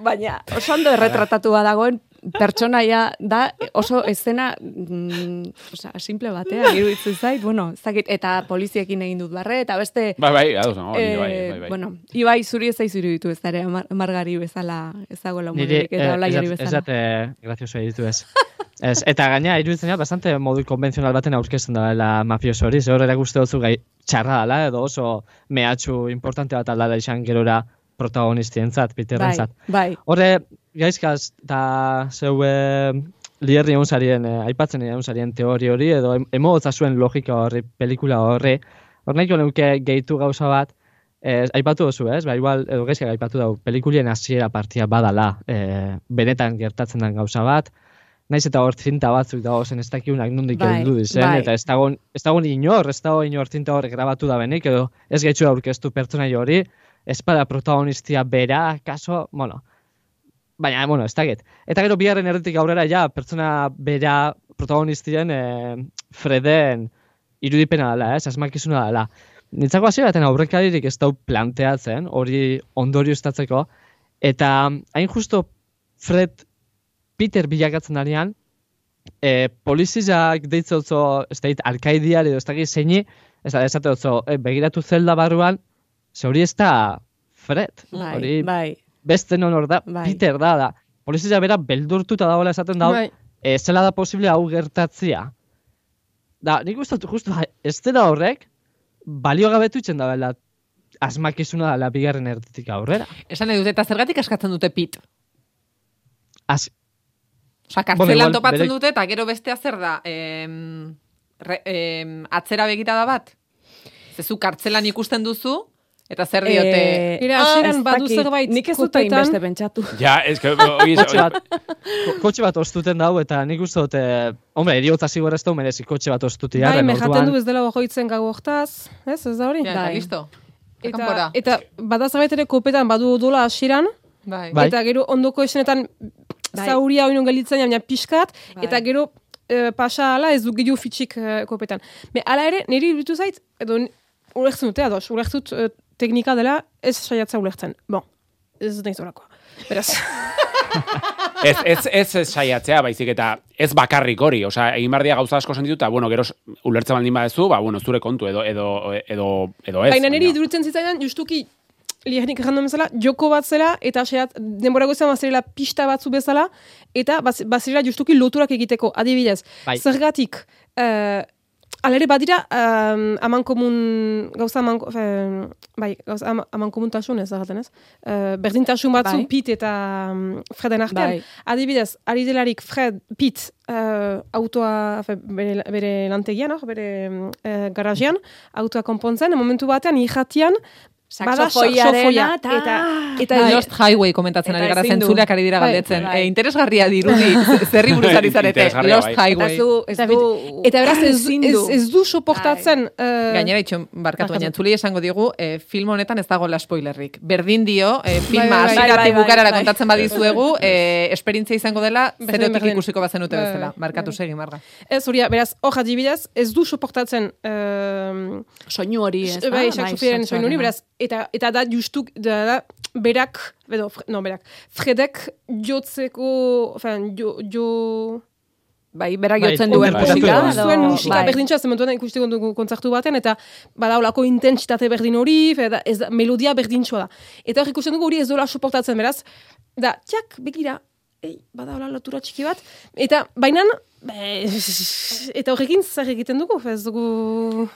Baina oso ondo erretratatua dagoen pertsonaia da oso escena mm, osea, simple batean iruditzen zait, bueno, ez dakit, eta poliziekin egin dut barre, eta beste,
Bai, bai, ados, no, bai,
eh,
bai, bai.
bueno, Ibai zuri ez zaizu iruditu ez dara, mar, margari bezala, ez dagoela
Niri,
humorerik, eta
eh,
olaiari
ez ez
bezala.
eh, grazioso editu ez. ez. Eta gaina, iruditzen da, bastante modu konbentzional baten aurkezten da mafioso hori, hor erakuste dutzu gai txarra dela, edo oso mehatxu importante bat aldala izan gerora protagonistientzat, Peterrentzat.
Bai, bai.
Horre, gaizkaz, eta zeu e, lierri egun zarien, e, aipatzen egun zarien teori hori, edo em- emogotza zuen logika horri, pelikula horri, hor nahiko neuke gehitu gauza bat, e, aipatu duzu, ez? Ba, igual, edo gaizkak aipatu dugu, pelikulien hasiera partia badala, e, benetan gertatzen den gauza bat, naiz eta hor zinta batzuk dago zen ez dakiunak nondik
Bai,
heldu dizen,
bai.
eta ez dago, ez dago inor, ez dago inor zinta hor grabatu da benik, edo ez gaitxu aurkeztu pertsonai hori, ez bada protagonistia bera, kaso, bueno, baina, bueno, ez dakit. Eta gero bigarren erretik aurrera, ja, pertsona bera protagonistien e, Freden irudipena dela, ez, asmakizuna dela. Nitzako hasi baten aurrekaririk ez dau planteatzen, hori ondorio estatzeko, eta hain justo Fred Peter bilakatzen danean, e, polizizak deitze otzo, ez dakit, alkaidiari edo ez dakit zeini, ez da, esate otzo, e, begiratu zelda barruan, ze hori ez da Fred,
Bai,
hori
bai.
beste non hor da,
Bai.
Peter da, da. Polizia bera beldurtuta dagoela esaten da,
Bai.
e, zela da posible hau gertatzia. Da, nik uste dut, justu, ez dela horrek, balio gabetu itzen da bela, asmakizuna dela bigarren erditik aurrera.
Esan edut, eta zergatik askatzen dute pit?
Az,
Osa,
Bueno,
kartzelan
igual
topatzen
bere-
dute, eta gero bestea zer da, em, re, em, atzera begirada bat? Zezu kartzelan ikusten duzu, eta zer diote...
Eh,
Ira,
ah,
hasieran
ez
badu zerbait
Nik ez dut hainbeste pentsatu.
Ja, ez que,
kotxe bat, ko- kotxe bat ostuten dau, eta nik uste dut, eh, hombre, eriotza zigor ez da merezi kotxe bat ostutia.
Bai,
ren
me jaten
orduan-
du ez dela hoitzen gau hortaz, ez, ez da hori?
Ja, eta
Bai.
listo.
Eta, eta bada zerbait ere kopetan badu odola hasieran,
Bai.
Bai.
eta gero ondoko esenetan
Bai.
zauria oinon gelitzen, baina pixkat,
Bai.
eta gero e, pasa ala ez du gehiago fitxik e, kopetan. Be, ala ere, niri iruditu zait, edo ulertzen dute, ados, ulertzut e, teknika dela ez saiatza ulertzen. Bon, ez naiz horakoa. Beraz,
ez, ez, ez, ez saiatzea, baizik eta ez bakarrik hori, osea, egin behar dira gauza asko sentitu, eta, bueno, gero ulertzen baldin badezu, ba, bueno, zure kontu, edo, edo, edo, edo ez.
baina niri iruditzen zitzaidan, justuki, lihernik errandu bezala, joko bat zela, eta saiat, denbora goizan bazirela pista batzu bezala, eta baz- bazirela justuki loturak egiteko, adibidez.
Bai.
Zergatik, uh, alere badira, um, aman komun, gauza aman, fe, bai, gauza ama, aman komuntasun ez erraten ez, uh, berdintasun batzu
Bai.
Pit eta um, Freden artean.
Bai.
Adibidez, ari delarik Fred, Pit, uh, autoa, fe, bere, bere lantegian, hor, bere uh, garajean, autoa konpontzen, momentu batean, irratian, Bada
saxofoiarena,
saxofoia,
eta...
eta- eta-
Bai.
Lost Highway komentatzen ari gara zentzuleak ari dira
Bai,
galdetzen.
bai.
E, interesgarria dirudi, zerri buruz ari zarete. Lost
bai.
Highway.
Eta,
du...
eta beraz, ez, ez, ez du soportatzen... eh,
Gainera itxon, barkatu baina entzulei esango digu, e, film honetan ez dagoela spoilerrik. Berdin dio, e, filma
bai, bai.
hasieratik
Bai, bai, bai,
bukarara
bai.
kontatzen badizuegu, e, esperientzia izango dela, zerotik ikusiko bazenute
Bai,
bezala. Barkatu segi, marga.
Ez, hori, beraz, hor adibidez, ez du soportatzen eh,
Soinu hori, ez da?
bai, saxofiaren soinu hori, beraz, eta, eta da justuk, da, da berak, edo, fre, no, berak, Fredek jotzeko, enfin, jo, jo,
Bai, berak
Bai,
jotzen
bai,
duen
bai,
musika.
bai,
zuen musika
bai.
berdintxa, zementuan ikusteko dugu kontzertu baten, eta badaulako intentsitate berdin hori, fe, da, ez da, melodia berdintxoa da. Eta hor ikusten dugu hori ez dola soportatzen, beraz, da, txak, begira, ei, badaula lotura txiki bat, eta bainan, be, eta horrekin zer egiten dugu, ez dugu...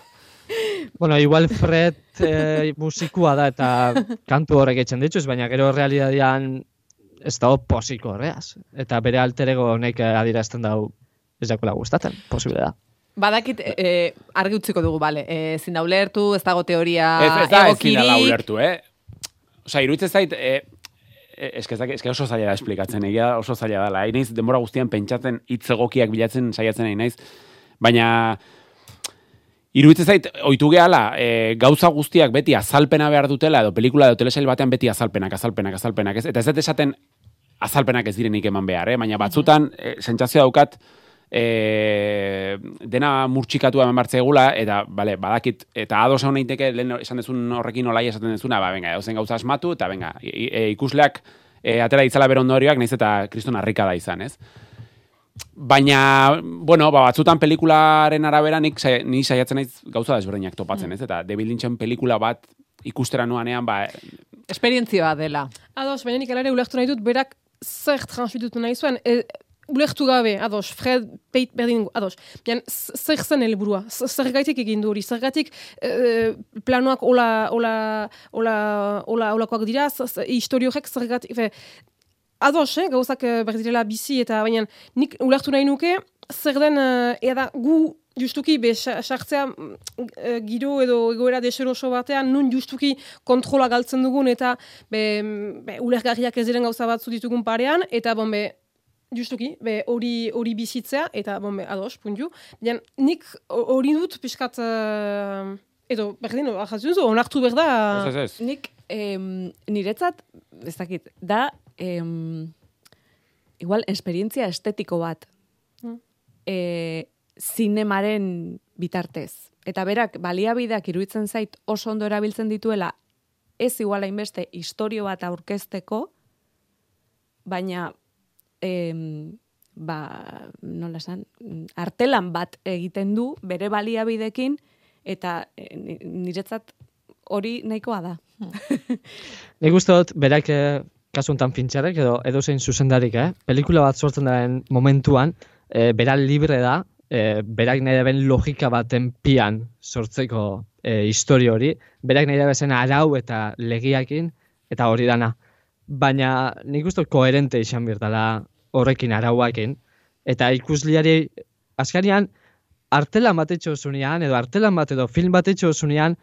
Bueno, igual Fred eh, musikua da eta kantu horrek etxen dituz, baina gero realitatean ez dago posiko horreaz. Eta bere alterego honek eh, adierazten dau ez dakoela gustatzen, posible da.
Badakit, e, argi utziko dugu, bale. E, zin da ulertu, ez dago teoria
Ez, ez da ez dela
egokirik.
ulertu, eh? Osa, iruditzen zait, eh, eh, eske, ez eske oso zaila da esplikatzen, egia da oso zaila dela. Hain naiz denbora guztian pentsatzen hitz egokiak bilatzen saiatzen nahi naiz, baina iruditzen zait, oitu gehala, e, gauza guztiak beti azalpena behar dutela, edo pelikula edo telesail batean beti azalpenak, azalpenak, azalpenak, ez? Eta ez dut esaten azalpenak ez direnik eman behar, eh? baina batzutan, e, sentsazioa daukat, e, dena murtxikatu hemen bartze egula, eta, bale, badakit, eta ados hau naiteke, lehen esan dezun horrekin olai esaten dezuna, ba, venga, edozen gauza asmatu, eta, venga, i- e, ikusleak e, atera ditzala bero ondorioak, naiz eta kriston harrika da izan, ez? Baina, bueno, ba, batzutan pelikularen arabera nik, ni saiatzen naiz gauza desberdinak topatzen, ez? Eta David Lynchen pelikula bat ikustera nuanean, ba,
Esperientzia dela.
Ados, baina nik alare ulertu nahi dut, berak zer transmitutu nahi zuen, e, ulertu gabe, ados, Fred peit berdin, ados, baina z- zer zen helburua, Z- zergatik egin du hori, zergatik e, planoak ola, ola, ola, ola, olakoak dira, z- z- historio horrek zergatik, fe, ados, eh, gauzak eh, berdirela bizi, eta baina nik ulertu nahi nuke, zer den, eh, eda gu justuki be sa- sartzea mm, eh, giro edo egoera deseroso batean nun justuki kontrola galtzen dugun eta be, be ulergarriak ez diren gauza batzu ditugun parean eta bon be justuki be hori hori bizitzea eta bon be ados puntu. Baina nik ho- hori dut pixkat eh, edo berdin onartu berda.
ez, ez, ez.
Nik, em, niretzat, ez dakit, da, em, igual, esperientzia estetiko bat.
Mm.
E, zinemaren bitartez. Eta berak, baliabideak iruditzen zait oso ondo erabiltzen dituela, ez igual hainbeste historio bat aurkezteko, baina, em, ba, nola esan, artelan bat egiten du, bere baliabidekin, eta e, ni- niretzat hori nahikoa da.
Nik uste dut, berak kasu honetan pintxarek edo edo zein zuzendarik, eh? Pelikula bat sortzen daren momentuan, eh, bera libre da, eh, berak nahi daben logika baten pian sortzeko eh, historio hori, berak nahi daben arau eta legiakin, eta hori dana. Baina nik uste koherente izan birtala horrekin arauakin, eta ikusliari askarian artelan bat etxo zunean, edo artelan bat edo film bat etxo zunean,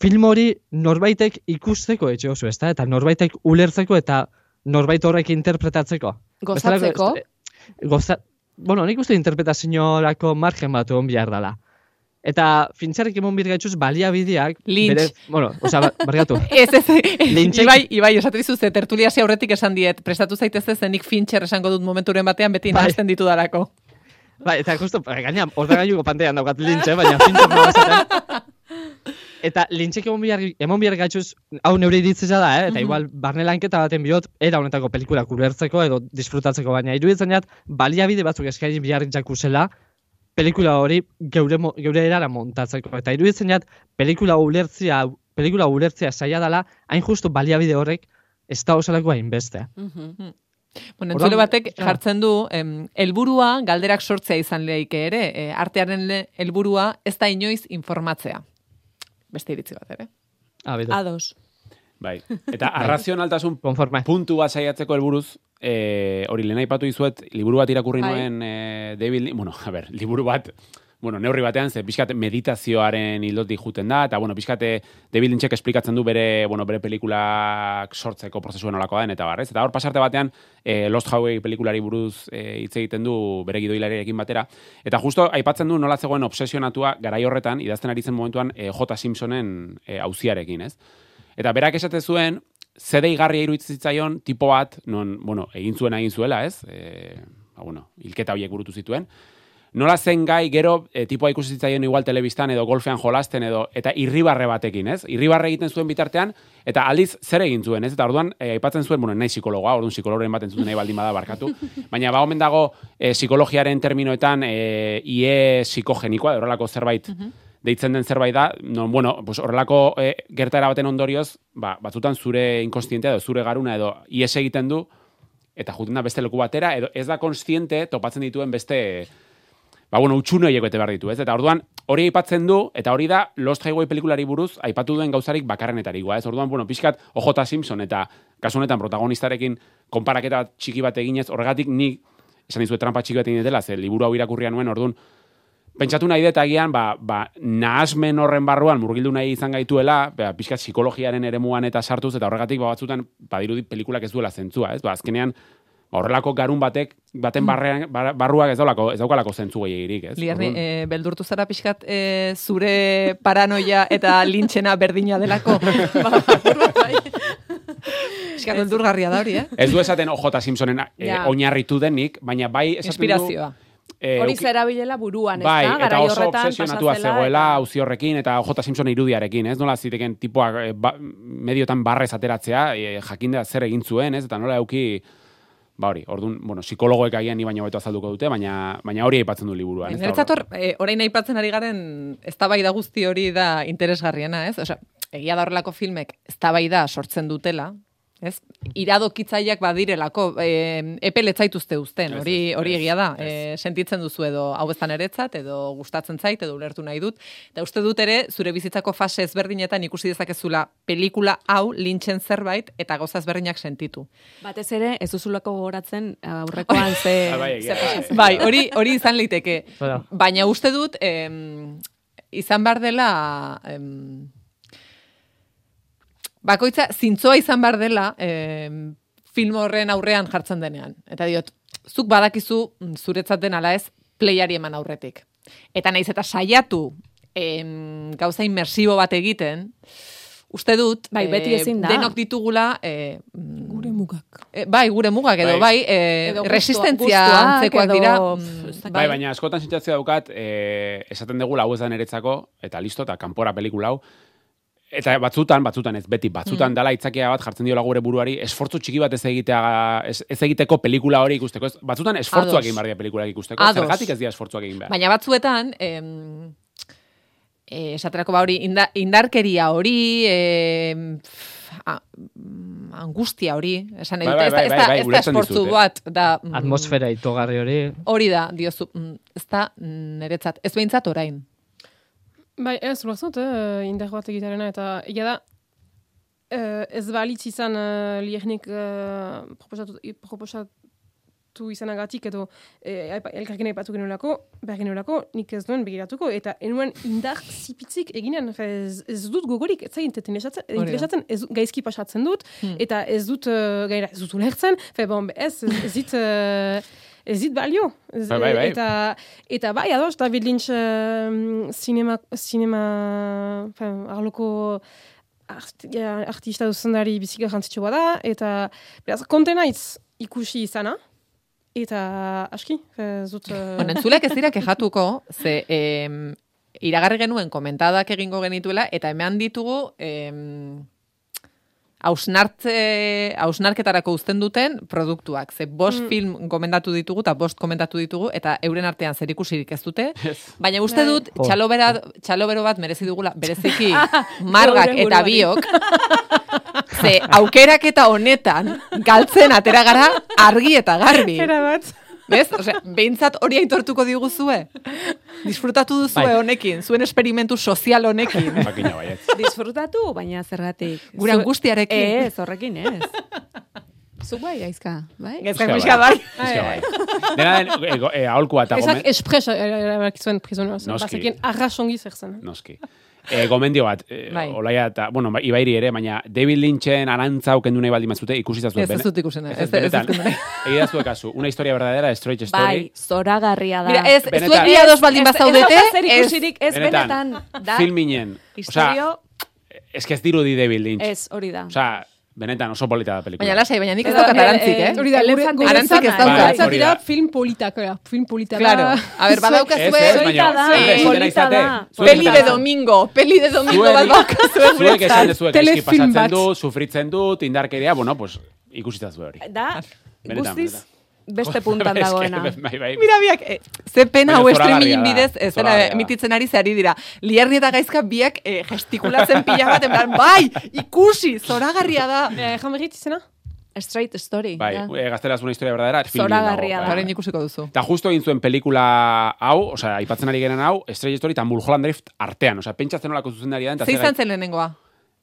film hori norbaitek ikusteko etxe oso, ezta? Eta norbaitek ulertzeko eta norbait horrek interpretatzeko.
Gozatzeko.
Bestelako- Goza... Bueno, nik uste interpretaziorako margen bat egon behar dela. Eta fintzarek emon bir gaitxuz baliabideak...
Lynch.
bueno, oza, ba- barkatu.
Ez, ez,
Lynchek-
Ibai, Ibai, esatu dizu, ze tertulia aurretik esan diet, prestatu zaitez ez, nik Fincher esango dut momenturen batean beti
Bai.
nahazten ditu darako.
Bai, eta justo, gaina, ordenagailuko pantean daukat lintxe, baina fintzak nago esaten. Eta lintxek emon bihar, emon bihar gaitxuz, hau neure iritzea da, eh? eta igual barne lanketa baten bihot, era honetako pelikula ulertzeko edo disfrutatzeko, baina iruditzen jat, baliabide batzuk eskaini bihar jakuzela, pelikula hori geure, geure erara montatzeko. Eta iruditzen jat, pelikula ulertzia, pelikula ulertzia zaila dela, hain justu baliabide horrek, ez da osalako hainbeste.
Mhm.
Bueno,
Orduan,
entzule batek
ja.
jartzen du, helburua galderak sortzea izan leike ere, e, artearen helburua ez da inoiz informatzea. Beste iritzi bat ere.
Ah, bitu.
Ados.
Bai. Eta arrazionaltasun
Konforme.
puntu bat saiatzeko helburuz, eh, hori lehen aipatu dizuet, liburu bat irakurri
Bai.
nuen eh, David, bueno, a ber, liburu bat, bueno, neurri batean, ze pixkat meditazioaren hildotik juten da, eta, bueno, pixkate David Lynchek esplikatzen du bere, bueno, bere pelikulak sortzeko prozesuen olako den, eta barrez. Eta hor pasarte batean, eh, Lost Highway pelikulari buruz eh, hitz egiten du bere gidoilariarekin batera. Eta justo aipatzen du nola zegoen obsesionatua garai horretan, idazten ari zen momentuan eh, J. Simpsonen eh, auziarekin, ez? Eta berak esate zuen, zede igarria iruditzen zitzaion tipo bat, non, bueno, egin zuen egin zuela, ez? E, ba, bueno, hilketa horiek burutu zituen. Nola zen gai gero e, tipoa ikusi zitzaion igual telebistan edo golfean jolasten edo eta irribarre batekin, ez? Irribarre egiten zuen bitartean eta aldiz zer egin zuen, ez? Eta orduan e, aipatzen zuen, bueno, nahi psikologoa, orduan psikologoren baten zuten nahi baldin bada barkatu, baina ba omen dago e, psikologiaren terminoetan e, ie psikogenikoa, horrelako zerbait deitzen den zerbait da, non, bueno, pues horrelako e, gertaera baten ondorioz, ba, batzutan zure inkonstientea edo zure garuna edo ies egiten du, eta juten da beste leku batera, edo ez da konstiente topatzen dituen beste, ba, bueno, utxune horiek bete behar ditu, ez? Eta orduan, hori aipatzen du, eta hori da Lost Highway pelikulari buruz aipatu duen gauzarik bakarrenetarikoa, ez? Orduan, bueno, pixkat OJ Simpson eta kasu honetan protagonistarekin konparaketa txiki bat eginez, horregatik nik esan dizue trampa txiki bat egin dela, ze liburu hau irakurria nuen, orduan, pentsatu nahi dut agian, ba, ba, nahasmen horren barruan murgildu nahi izan gaituela, ba, pixkat psikologiaren eremuan eta sartuz, eta horregatik ba, batzutan, badirudi pelikulak ez duela zentzua, ez? Ba, azkenean, horrelako garun batek, baten barrean, bar- barruak ez daulako, ez daukalako zentzu gehiagirik, ez?
Liarni,
Orduan-
eh, beldurtu zara pixkat eh, zure paranoia eta lintxena berdina delako. ba, bai. Pixkat beldurgarria da hori, eh?
Ez du esaten OJ Simpsonen eh,
Ja.
oinarritu denik, baina bai esaten
Inspirazioa.
du... eh,
Hori
uki-
zerabilela buruan, ez
Bai,
da?
eta oso
horretan
obsesionatua zegoela
eta-
auzi horrekin eta J. Simpson irudiarekin, ez? Nola ziteken tipoak eh, ba, mediotan barrez ateratzea, e, jakindea zer egin zuen, ez? Eta nola euki ba hori, ordun, bueno, psikologoek agian ni baino beto azalduko dute, baina baina hori aipatzen du liburuan,
Niretzat hor, eh, orain aipatzen ari garen eztabaida guzti hori da interesgarriena, ez? Osea, egia da horrelako filmek eztabaida sortzen dutela, ez? Iradokitzaileak badirelako, eh, epe letzaituzte uzten, hori hori egia da. Eh, sentitzen duzu edo hau ez da niretzat, edo gustatzen zait, edo ulertu nahi dut. Eta uste dut ere, zure bizitzako fase ezberdinetan ikusi dezakezula pelikula hau lintxen zerbait eta gauza ezberdinak sentitu.
Batez ere, ez duzulako gogoratzen aurrekoan ze...
Bai,
ze
da,
pasatzen.
Bai, hori hori izan liteke. Baina uste dut em, izan behar dela em, bakoitza zintzoa izan behar dela em, film horren aurrean jartzen denean. Eta diot, zuk badakizu mm, zuretzat den ala ez playari eman aurretik. Eta naiz eta saiatu em, gauza inmersibo bat egiten, uste dut
Bai, beti
eh,
ezin da.
denok ditugula mm,
Gure mugak.
Eh, bai, gure mugak edo,
Bai.
bai, eh,
Edo
resistentzia antzekoak
edo,
dira.
pff,
mm.
Bai, baina askotan sentzazioa daukat, eh, esaten dugu hau ez da niretzako, eta listo, eta kanpora pelikula hau, Eta batzutan, batzutan ez, beti, batzutan
Mm.
dala itzakia bat jartzen diola gure buruari, esfortzu txiki bat ez egitea, ez, ez egiteko pelikula hori ikusteko. Ez, batzutan esfortzuak egin behar dira pelikulak ikusteko.
Ados.
Zergatik ez dira esfortzuak egin behar.
Baina batzuetan, em, eh, esaterako ba hori, inda, indarkeria hori, em, mm, angustia hori, esan nahi
Bai,
dute,
bai,
ez da,
bai,
ez da, esportzu
dizut, eh.
bat, da, mm,
Atmosfera itogarri hori.
hori da, diozu, mm, ez da niretzat, ez behintzat orain.
Bai, ez, dut, eh, indar bat egitarena, eta egia da, eh, ez balitz izan uh, liegnik uh, proposatu, proposatu izanagatik edo eh, elkarrekin aipatu genuelako, behar genuelako, nik ez duen begiratuko, eta enuen indar zipitzik eginen, ez, ez dut gogorik, ez zain interesatzen,
da.
interesatzen ez, gaizki pasatzen dut,
Hmm.
eta ez dut, uh, gaira, ez dut ulertzen, fe, bon, ez, ez, ez dit, eh, ez dit balio. Ez,
Bai, bai, bai.
Eta, eta bai, ados, David Lynch uh, sinema, sinema, fin, arloko art, ja, artista duzendari bizika jantzitsua da, eta beraz, konten naiz ikusi izana, eta aski, ez dut... eh,
Bueno, entzulek ez dira kejatuko, ze em, iragarri genuen komentadak egingo genituela, eta hemen ditugu em, hausnartze, hausnarketarako uzten duten produktuak. Ze bost
Mm.
film gomendatu ditugu, eta bost komentatu ditugu, eta euren artean zer ikusirik ez dute.
Ez.
Baina uste
Bai.
dut,
Oh.
txalobera, txalobero bat merezi dugula, bereziki margak eta biok. Ze aukerak eta honetan galtzen atera gara argi eta garbi.
Era bat.
Bez? Osea, behintzat hori aitortuko diguzue. Disfrutatu duzue
Bai.
honekin, zuen esperimentu sozial honekin.
Makina baiet.
Disfrutatu, baina zergatik.
Gure
Zu-
angustiarekin.
Ez, horrekin ez. Zu bai, aizka, bai?
Gezkak
Pixka
pixka bai.
Pixka bai. Dena den, e, go- e, aholkua eta
Ezak
gomen...
espres erakizuen prisoneroa zen.
Noski.
Bazekien arrasongi zer zen.
Noski. E, gomendio bat, e,
Bai.
olaia eta, bueno, ba- ibairi ere, baina David Lynchen arantza kendu nahi baldin batzute ikusi zazuen.
Ez, ez dut ikusen. Ez, ez, ez, ez,
egia zuen kasu, una historia verdadera, straight story.
Bai, zoragarria da.
Mira, ez,
Benetan.
zuek bi ados baldin bazaudete,
Ez
ez,
benetan. Da,
filminen.
historio,
Ez que ez dirudi David Lynch.
ez, hori da.
Osea, benetan oso polita da pelikula.
baina lasai, baina nik ez daukat
eh,
arantzik,
eh,
eh?
Hori da, gure,
arantzik ez daukat.
Bai,
dira film politak, eh, film politak.
Claro. A ver,
Ez,
badaukazue...
ez,
Polita da, eh, polita da.
Peli de domingo, peli de domingo bat baukazue
Zuek esan dezuek, eski pasatzen dut, sufritzen dut, indarkeria, bueno, pues, ikusita zuen hori.
Da, guztiz. Beste puntan dagoena.
Bai, bai.
Mira biak, eh, ze pena hau
da,
bidez, ez
da.
emititzen ari zari dira. Lierni eta gaizka biak eh, gestikulatzen pila bat, en plan, bai, ikusi, zoragarria da.
Eh, Jan berrit izena?
Straight story.
Bai,
da.
e, gazteraz una historia verdadera,
Zoragarria da.
bai.
Horrein ikusiko duzu.
Eta justo egin zuen pelikula hau, osea, aipatzen ari genen hau, Strange Story eta Mulholland Drift artean, osea, pentsatzen nolako zuzendari da, eta
Ze izan zen lehenengoa?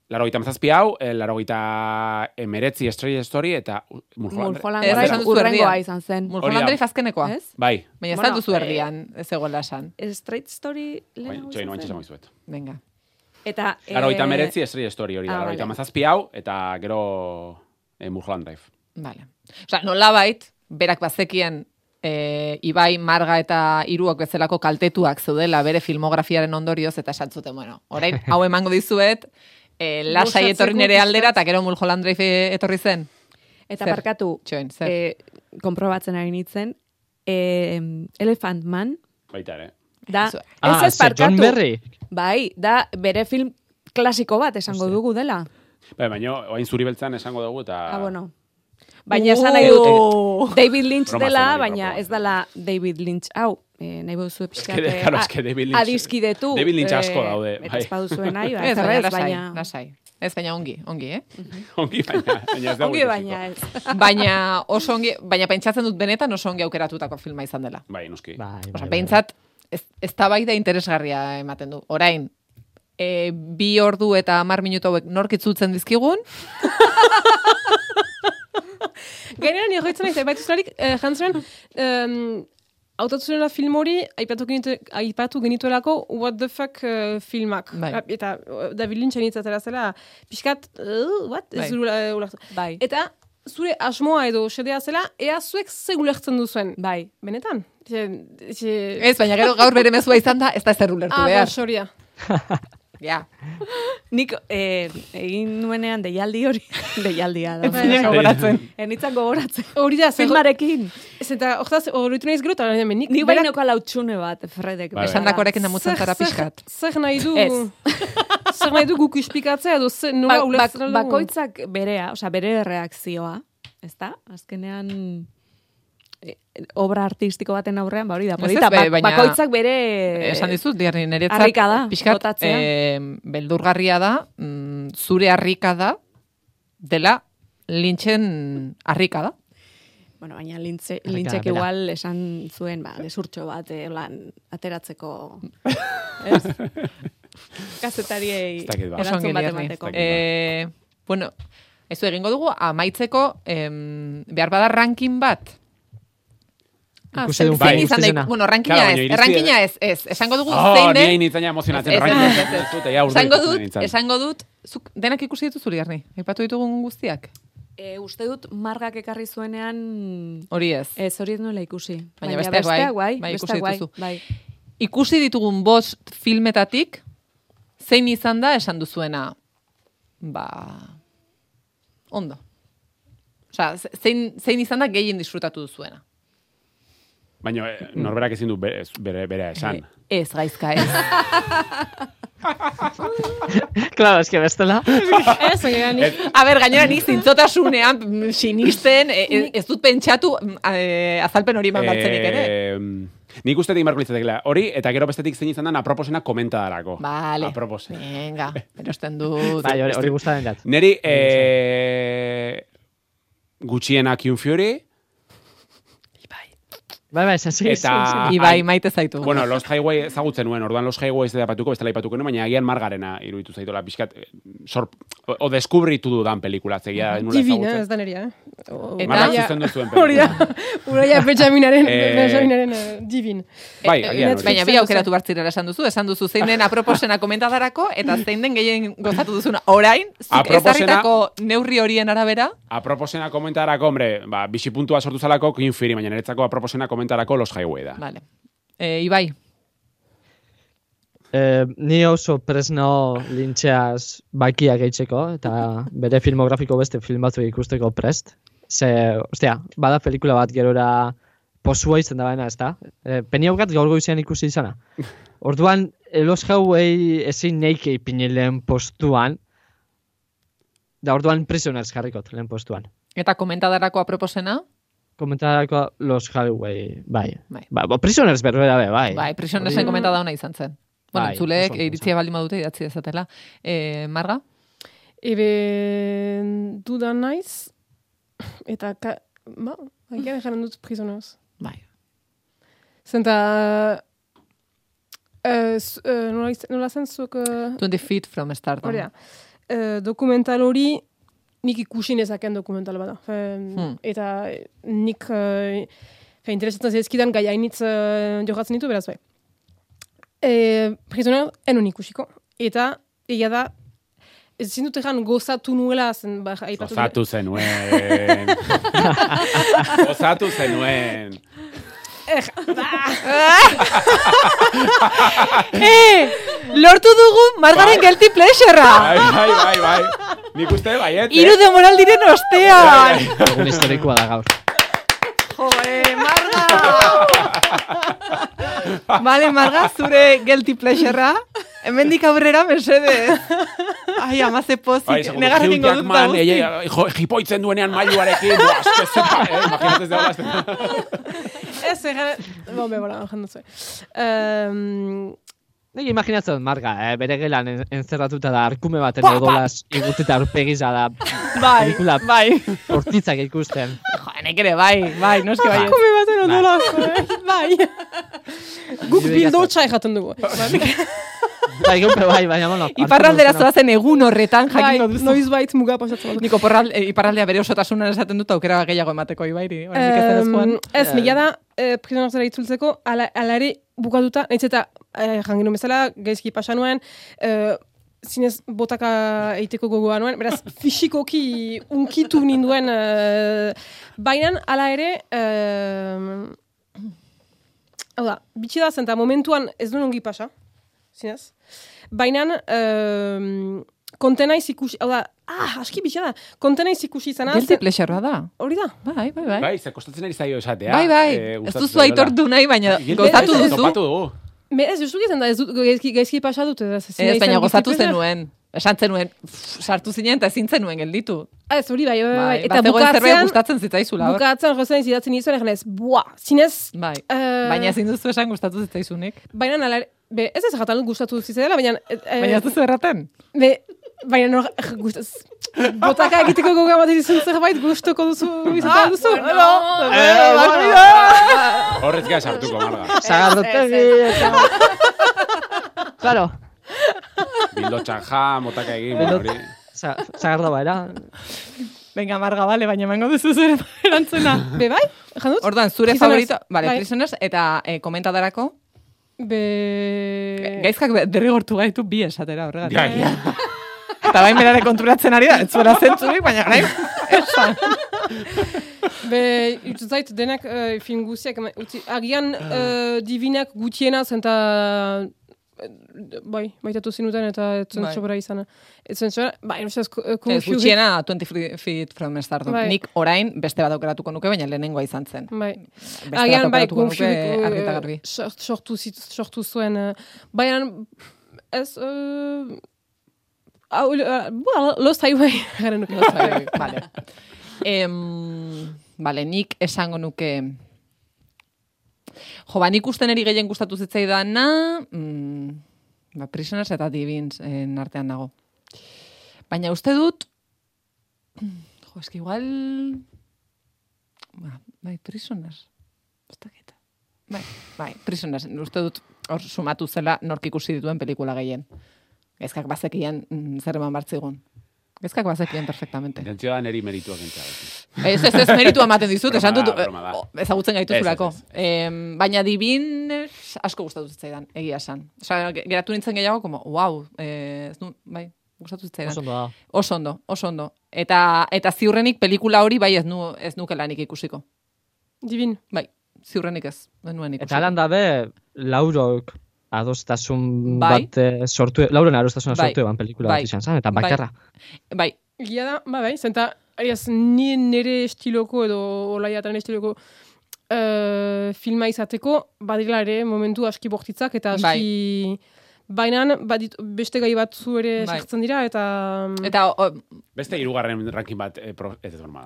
Laro gita mazazpi hau, eh, laro gita emeretzi Strange Story eta Mulholland
Drive
duzu
urrengoa
erdian.
izan zen.
Mulholland
da.
Drive azkenekoa.
Ez?
Bai,
Baina ez
Bueno,
duzu
eh,
erdian, ez egoela esan.
Straight story
bai,
lehenago
txoin,
izan
oantxe
zen.
esango dizuet.
Venga.
Eta...
Laro gita
eh,
emeretzi Strange Story hori da,
ah,
laro gita
vale.
mazazpi hau, eta gero eh, Mulholland Drive.
Vale. Osa, nolabait, berak bazekien e, Ibai, Marga eta Iruok bezalako kaltetuak zeudela bere filmografiaren ondorioz, eta esan zuten, bueno, orain, hau emango dizuet, e, lasai etorri nere aldera, eta gero Mulholland Drive e- etorri zen.
Eta
Zer?
barkatu,
Txoin, zer?
eh, konprobatzen ari nintzen, eh, Elephant Man,
Baita ere.
da,
Ah,
ez ez
ze John. Berry.
Bai, da, bere film klasiko bat esango dugu dela.
Bai, baina, oain zuri beltzan esango dugu, eta...
Ah, bueno. Baina esan nahi dut,
Oh!
David Lynch dela, baina ez dela David Lynch hau. Eh, nahi bozu pixkat,
que, claro,
a-
es que David Lynch-
adiskidetu.
David Lynch asko
eh,
daude, bai.
ez baduzuen nahi, ba,
Ez,
ez
baina,
baina...
lasai. Ez, baina ongi, ongi, eh?
Ongi, baina, baina ez
Ongi baina ez.
baina oso ongi, baina pentsatzen dut benetan oso ongi aukeratutako filma izan dela.
Bai, noski.
Bai, bai,
Osa,
bai.
ez, ez da interesgarria ematen du. Orain, e, bi ordu eta hamar minutu hauek nork itzutzen dizkigun,
Gainera, nire horretzen nahi, baita zelarik, eh, jantzaren, um, autotzuela film hori, aipatu, genitu, aipatu genituelako What the fuck eh, filmak.
Bai.
Ah, Eta eh, David Lynchen hitzatera zela, pixkat, uh, what?
Bai.
Ez uh, ulertu.
Bai,
Eta zure asmoa edo xedea zela, ea zuek ze ulertzen duzuen.
bai.
Benetan? Ze, ze...
ez, baina gero gaur bere mezua izan da, ez da zer ulertu
Ah,
behar.
soria.
Ja.
Nik eh, egin nuenean deialdi hori, deialdia da.
Bai, bai.
gogoratzen.
Enitzan gogoratzen.
Hori da,
Filmarekin.
Ez eta, hortaz, horretu nahiz gero, eta hemen nik,
Nik bai neuka lautxune bat, Fredek.
Bai, bai.
Esan dakorekin damutzen zara
zer-
pixkat.
Zer nahi du...
Ez.
zer nahi du guk ispikatzea edo ze, nola
Ba- bak-
aldugu?
bakoitzak berea, osea, bere reakzioa, ezta? Azkenean e, obra artistiko baten aurrean, ba hori da,
Ez
polita,
ez, be-
ba-
baina-
bakoitzak bere...
Esan dizut, diarri niretzat,
harrika da,
pixkat,
botatzea.
eh, beldurgarria da, mm, zure harrika da, dela lintxen harrika da.
Bueno, baina lintze, lintzek igual esan zuen, ba, desurtxo bat, eh, lan, ateratzeko... ez? Kazetariei
ba.
Erantzun bat emateko.
Eh, bueno, ez egingo dugu, amaitzeko, em, behar bada ranking bat. Ah,
Ikusi
zein,
bai,
izan daik, bueno, rankina
Claro,
ez, rankina ez, ez, esango dugu
Oh,
zein den,
hain nintzen ja emozionatzen.
Ez, ez,
ranking.
ez, ez, ez.
Ez dut, ja, urduri
esango dut, esango dut, zuk denak ikusi dituzu Liarni, aipatu ditugun guztiak.
E, uste dut margak ekarri zuenean...
Hori ez.
Ez, hori ez nuela ikusi.
Baina besteak bai,
besteak bai,
bai, ikusi
besteak bai, bai.
Ikusi ditugun bost filmetatik, zein izan da esan duzuena, ba, ondo. Osea, ze- zein, zein izan da gehien disfrutatu duzuena.
Baina eh, norberak ezin du bere, bere, bere esan.
Ez, gaizka, ez.
Claro, es que bestela.
Ez, nik-
A ber, gainera nik zintzotasunean mm, sinisten, e, e, ez dut pentsatu mm, eh, azalpen hori eman ere.
Eh, nik ustetik marko litzatekela. Hori, eta gero bestetik zein izan da, aproposena komenta darako.
Vale.
Aproposen.
Venga, erosten dut.
Bai, hori, gustaren jat.
Neri, eh, gutxiena Kiun Fury,
Bai, bai, esan segi,
Eta-.
Ibai,
ai-
maite zaitu.
bueno, Lost Highway ezagutzen nuen, orduan Lost Highway ez da patuko, bestela ipatuko nuen, baina agian margarena iruditu zaitola, pixkat, eh, sor, o, o deskubritu dudan pelikula, zegia nula
Divina,
ezagutzen.
ez da neria, eh?
Eta-
Marrak
Uraia-
zuzendu zuen
Hori da, Uraia Benjaminaren,
Eh,
Benjaminaren divin.
Bai, agian
Baina bi aukeratu bartzirela esan duzu, esan duzu zein den aproposena komentadarako, eta zein den gehien gozatu duzuna. Orain, zuk ezarritako neurri horien arabera,
Aproposena komentarako, hombre, ba, bisi puntua sortu zalako King Fury, baina niretzako aproposena komentarako Los Highway da.
vale. E, Ibai,
Eh, ni oso presnao lintxeaz bakia gehitzeko, eta bere filmografiko beste film batzuk ikusteko prest. Ze, ostia, bada pelikula bat gerora posua izan da baina, ez da? E, Peniaugat gaur goizean ikusi izana. Orduan, eh, Los Highway ezin neike ipini lehen postuan, da orduan Prisoners jarrikot lehen postuan.
eta komentadarako aproposena,
Komentarako Los Highway, bai.
Bai.
Ba, Prisoners berbera be, bai.
bai, prisonersen komentada ona izan zen. Bueno,
Bai, ondo,
iritzia baldin badute idatzi dezatela. E, Marga?
Ebe dudan naiz, eta, ka, ba, agian jaren dut prisoners.
Bai.
Zenta, uh, uh, nola, nola zen zuk... Uh,
20 feet from stardom.
hori da. Eh, dokumental hori nik ikusi nezaken dokumental bada. Fe,
Hmm.
Eta eh, nik uh, fe, interesatzen zaizkidan gai hainitz uh, jokatzen ditu, beraz bai. E, prisoner, enon ikusiko. Eta, egia da, ez zindut egan gozatu nuela, zen, ba, aipatu
Gozatu zenuen. Gozatu zenuen.
Eh, lortu dugu Margaren guilty pleasurea!
Bai, bai, bai, bai. Nik uste baiet,
Iru
eh?
demoral diren ostean!
Egun historikoa da gaur.
Joe, Marga! Vale, Marga, zure guilty pleasurea. Hemendik aurrera, mesedez. Ai, ama ze pozik.
Bai, segundo,
Negarren
Hugh
ingo dut
Jackman,
guzti.
eh, jo, jipoitzen duenean mailuarekin, eske zepa, eh? Imagínate ez da
Ez, egan... Bon, be, bola, jandu zuen. Um,
Nik imaginatzen marga, eh? bere gelan en- entzerratuta da arkume baten
pa.
odolaz igutita aurpegiza da
Bai,
pelikula
bai.
hortitzak ikusten.
Jo, nek ere, bai, bai, noski bai.
Kume baten odola, eh? bai. Guk bildotxa ejaten dugu.
Bai, gaupe bai, baina, bueno.
Iparraldera zoazen egun horretan
Bai,
jakingo duzu.
noiz bait muga pasatzen dut.
Niko porral, e, iparraldea bere osotasunan esaten dut aukera gehiago emateko ibairi. Joan.
Um, ez, mila da, eh, prisonerzera itzultzeko, ala, ala ere bukatuta, nahiz eta, eh, janginu bezala, gaizki pasa nuen, eh, zinez botaka eiteko gogoa nuen, beraz, fisikoki unkitu ninduen, eh, bainan, ala ere, eh, hau da, bitxi da, zenta momentuan ez duen ongi pasa, zinez, bainan, eh, kontenaiz ikusi, hau da, ah, aski bitxi da, kontenaiz ikusi
Guilty pleasurea da.
hori da,
Bai, bai, bai.
Bai, ze kostatzen ari zaio esatea.
Bai, bai.
eh,
ez duzu aitortu nahi, baina
Guilty
gozatu
pleasure,
duzu.
Topatu dugu.
Me, ez, justu gizten da, ez dut gaizki, gaizki pasa dut. Ez,
Ez, baina
izan
gozatu zenuen. Esan zenuen, sartu zinen eta ezin zenuen gelditu.
Ah, ez hori bai, bai, bai.
Bai,
Eta bukatzean,
gustatzen zitzaizula hor.
bukatzen jozen izidatzen nizuen, egin ez, buah, zinez,
Bai.
eh,
Baina ezin duzu esan gustatu zitzaizunik.
baina nala, be, ez ez jatan gustatu zitzaiela, baina, eh,
Baina ez duzu erraten.
be, baina nor, eh, gustaz, botaka egiteko goga bat izun zerbait gustoko duzu, izatea duzu.
Eh.
Horrez gara sartuko, marga.
Sagardotegi eta... Claro,
Bildo txanja, motaka egin, hori.
sagardo baera.
Venga, Marga, bale, baina emango duzu zure erantzuna.
Be, bai, jan dut?
Orduan, zure favorito, vale,
bai.
prisoners, eta eh, komentadarako,
Be...
gaizkak derrigortu gaitu bi esatera horregatik.
Ja, ja.
Eta bain berare konturatzen ari da, ez zuela zentzurik, baina orain, esan.
Be, irutzen zait, denak uh, film utzi, agian uh, divinak gutiena zenta eh, bai, baitatu zinuten eta etzen
Bai.
sobera izan. Etzen sobera, bai,
Ez
konfiu.
gutxiena 20 feet from stardom.
Bai.
Nik orain beste bat aukeratuko nuke, baina lehenengoa izan zen.
Bai.
Beste
Agian,
bat
bai,
aukeratuko nuke
konfiu,
argi eta garbi.
sortu, sortu zuen. Uh, baina, ez, uh, uh, well, Lost Highway, garen nuke.
Bai, vale. Em, vale, nik esango nuke... Jo, ba, nik usten eri gehien gustatu zitzaidana, mm, ba, prisoners eta divins en artean nago. Baina uste dut, jo, eski igual, ba, bai, prisoners, ez dakit. Bai, bai, prisoners, uste dut hor sumatu zela nork ikusi dituen pelikula gehien. Ezkak bazekien mm, zer eman bartzigun. Gezkak bazekien perfectamente.
Intentzioa da neri merituak entzea.
Ez, ez, ez, meritu ematen dizut, esan dut, eh, ezagutzen gaituzulako.
Ez, ez,
Em, baina dibin eh, asko gustatu zitzaidan, egia esan. Osea, ge- geratu nintzen gehiago, como, wow, eh, ez nu, bai, gustatu zitzaidan.
Oso ondo da.
Oso ondo, oso ondo. Eta, eta ziurrenik pelikula hori bai ez, nu, ez nukelanik ikusiko.
Divin.
Bai, ziurrenik ez, ez nuen ikusiko.
Eta alan dabe, laurok adostasun
Bai.
bat eh, sortu, lauren adostasuna
Bai.
sortu eban pelikula
Bai.
bat izan zen, eta
Bai.
bakarra.
Bai,
Egia da, ba bai, zenta, ariaz, ni nire estiloko edo olaiatan estiloko uh, filma izateko, badira ere momentu aski bortitzak eta aski... Baina, badit, beste gai batzu ere
Bai.
sartzen dira, eta...
eta o,
Beste hirugarren ranking bat, eh, pro, ez broma.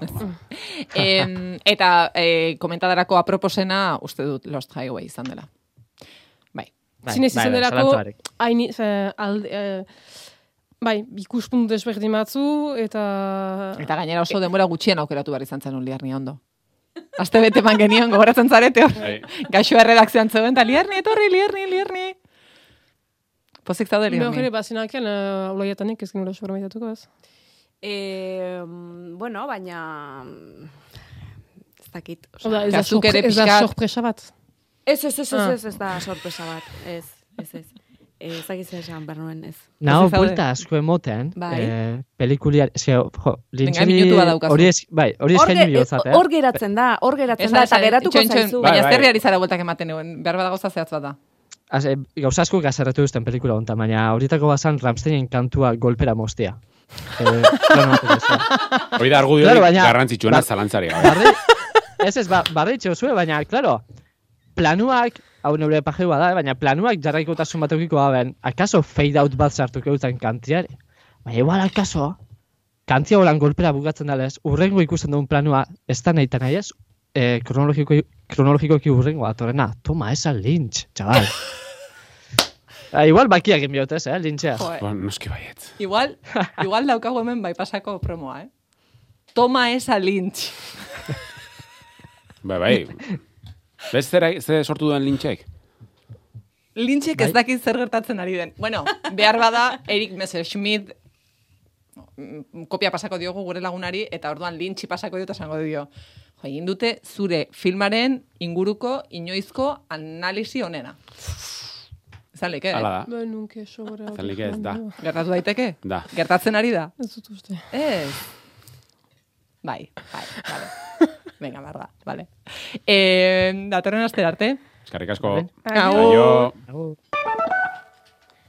em, eta eh, komentadarako aproposena uste dut Lost Highway izan dela. Bai,
Zinez izan
bai,
delako, haini, fe, alde, eh, bai, ikuspuntu desberdin batzu, eta...
Eta gainera oso denbora gutxien aukeratu behar izan zen liarni ondo. Aste bete man genion, gogoratzen zarete hor.
Bai.
Gaixoa erredakzioan zegoen, eta liarni, etorri, liarni, liarni. Pozik zaude
Behar
liarni.
ere, bazinakean, uh, olaiatanik ez genuen oso bermaitatuko ez.
E, bueno, baina... Ez dakit.
Oda, ez da, sorpresa bat.
Ez, ez, ez, ez,
Ah.
ez, ez da sorpresa bat. Ez, ez, ez. Eh, Ez dakit zer esan behar nuen, ez.
Nao,
zaude.
buelta asko emoten,
Bai.
eh, pelikuliar, eske, jo,
minutu
lintxeri,
bat
hori ez, bai, hori
Hor
eskaini
ge-
bihozat, eh?
Hor geratzen da, hor geratzen
Ez
da, eta geratuko zaizu.
Bai,
Baina
bai.
zerri ari zara bueltak ematen egon, behar bada gauza zehatz bat da.
Az, e, gauza asko gazerretu duzten pelikula hontan, baina horietako bazan Ramsteinen kantua golpera mostia. Eh, ez.
Hori da argudio garrantzitsuena
Ba-
zalantzari
ez ez, ba, barri zue, baina, klaro, planuak, hau neure pajeu da, baina planuak jarraikotasun bat eukiko ben, akaso fade out bat sartuko duten kantiari. Baina igual akaso, kantia holan golpera bukatzen dala ez, urrengo ikusten duen planua, ez da nahi nahi ez, eh, kronologiko, kronologikoki urrengo atorrena, toma, esa lynch, txabal. Ah, igual bakiak inbiotez, eh, lynchea.
Jo,
Ba, noski baiet.
igual, igual daukagu hemen bai pasako promoa, eh? Toma esa lynch.
Bai, bai. Bez zera, ze sortu duen lintxek?
Lynchek ez dakit zer gertatzen ari den. Bueno, behar bada, Erik Messerschmidt mm, kopia pasako diogu gure lagunari, eta orduan lintxi pasako dio eta esango dio. Jo, egin dute zure filmaren inguruko inoizko analisi onena. Zalik, eh?
Hala da.
Ba, nunke, sobra.
Zalik ez da.
Gertatu daiteke?
Da.
Gertatzen ari da?
Ez dut uste.
Ez. Bai, bai, vale. Venga, barra, vale. Eh, datorren astera arte.
Eskarrik asko.
Vale. Agur.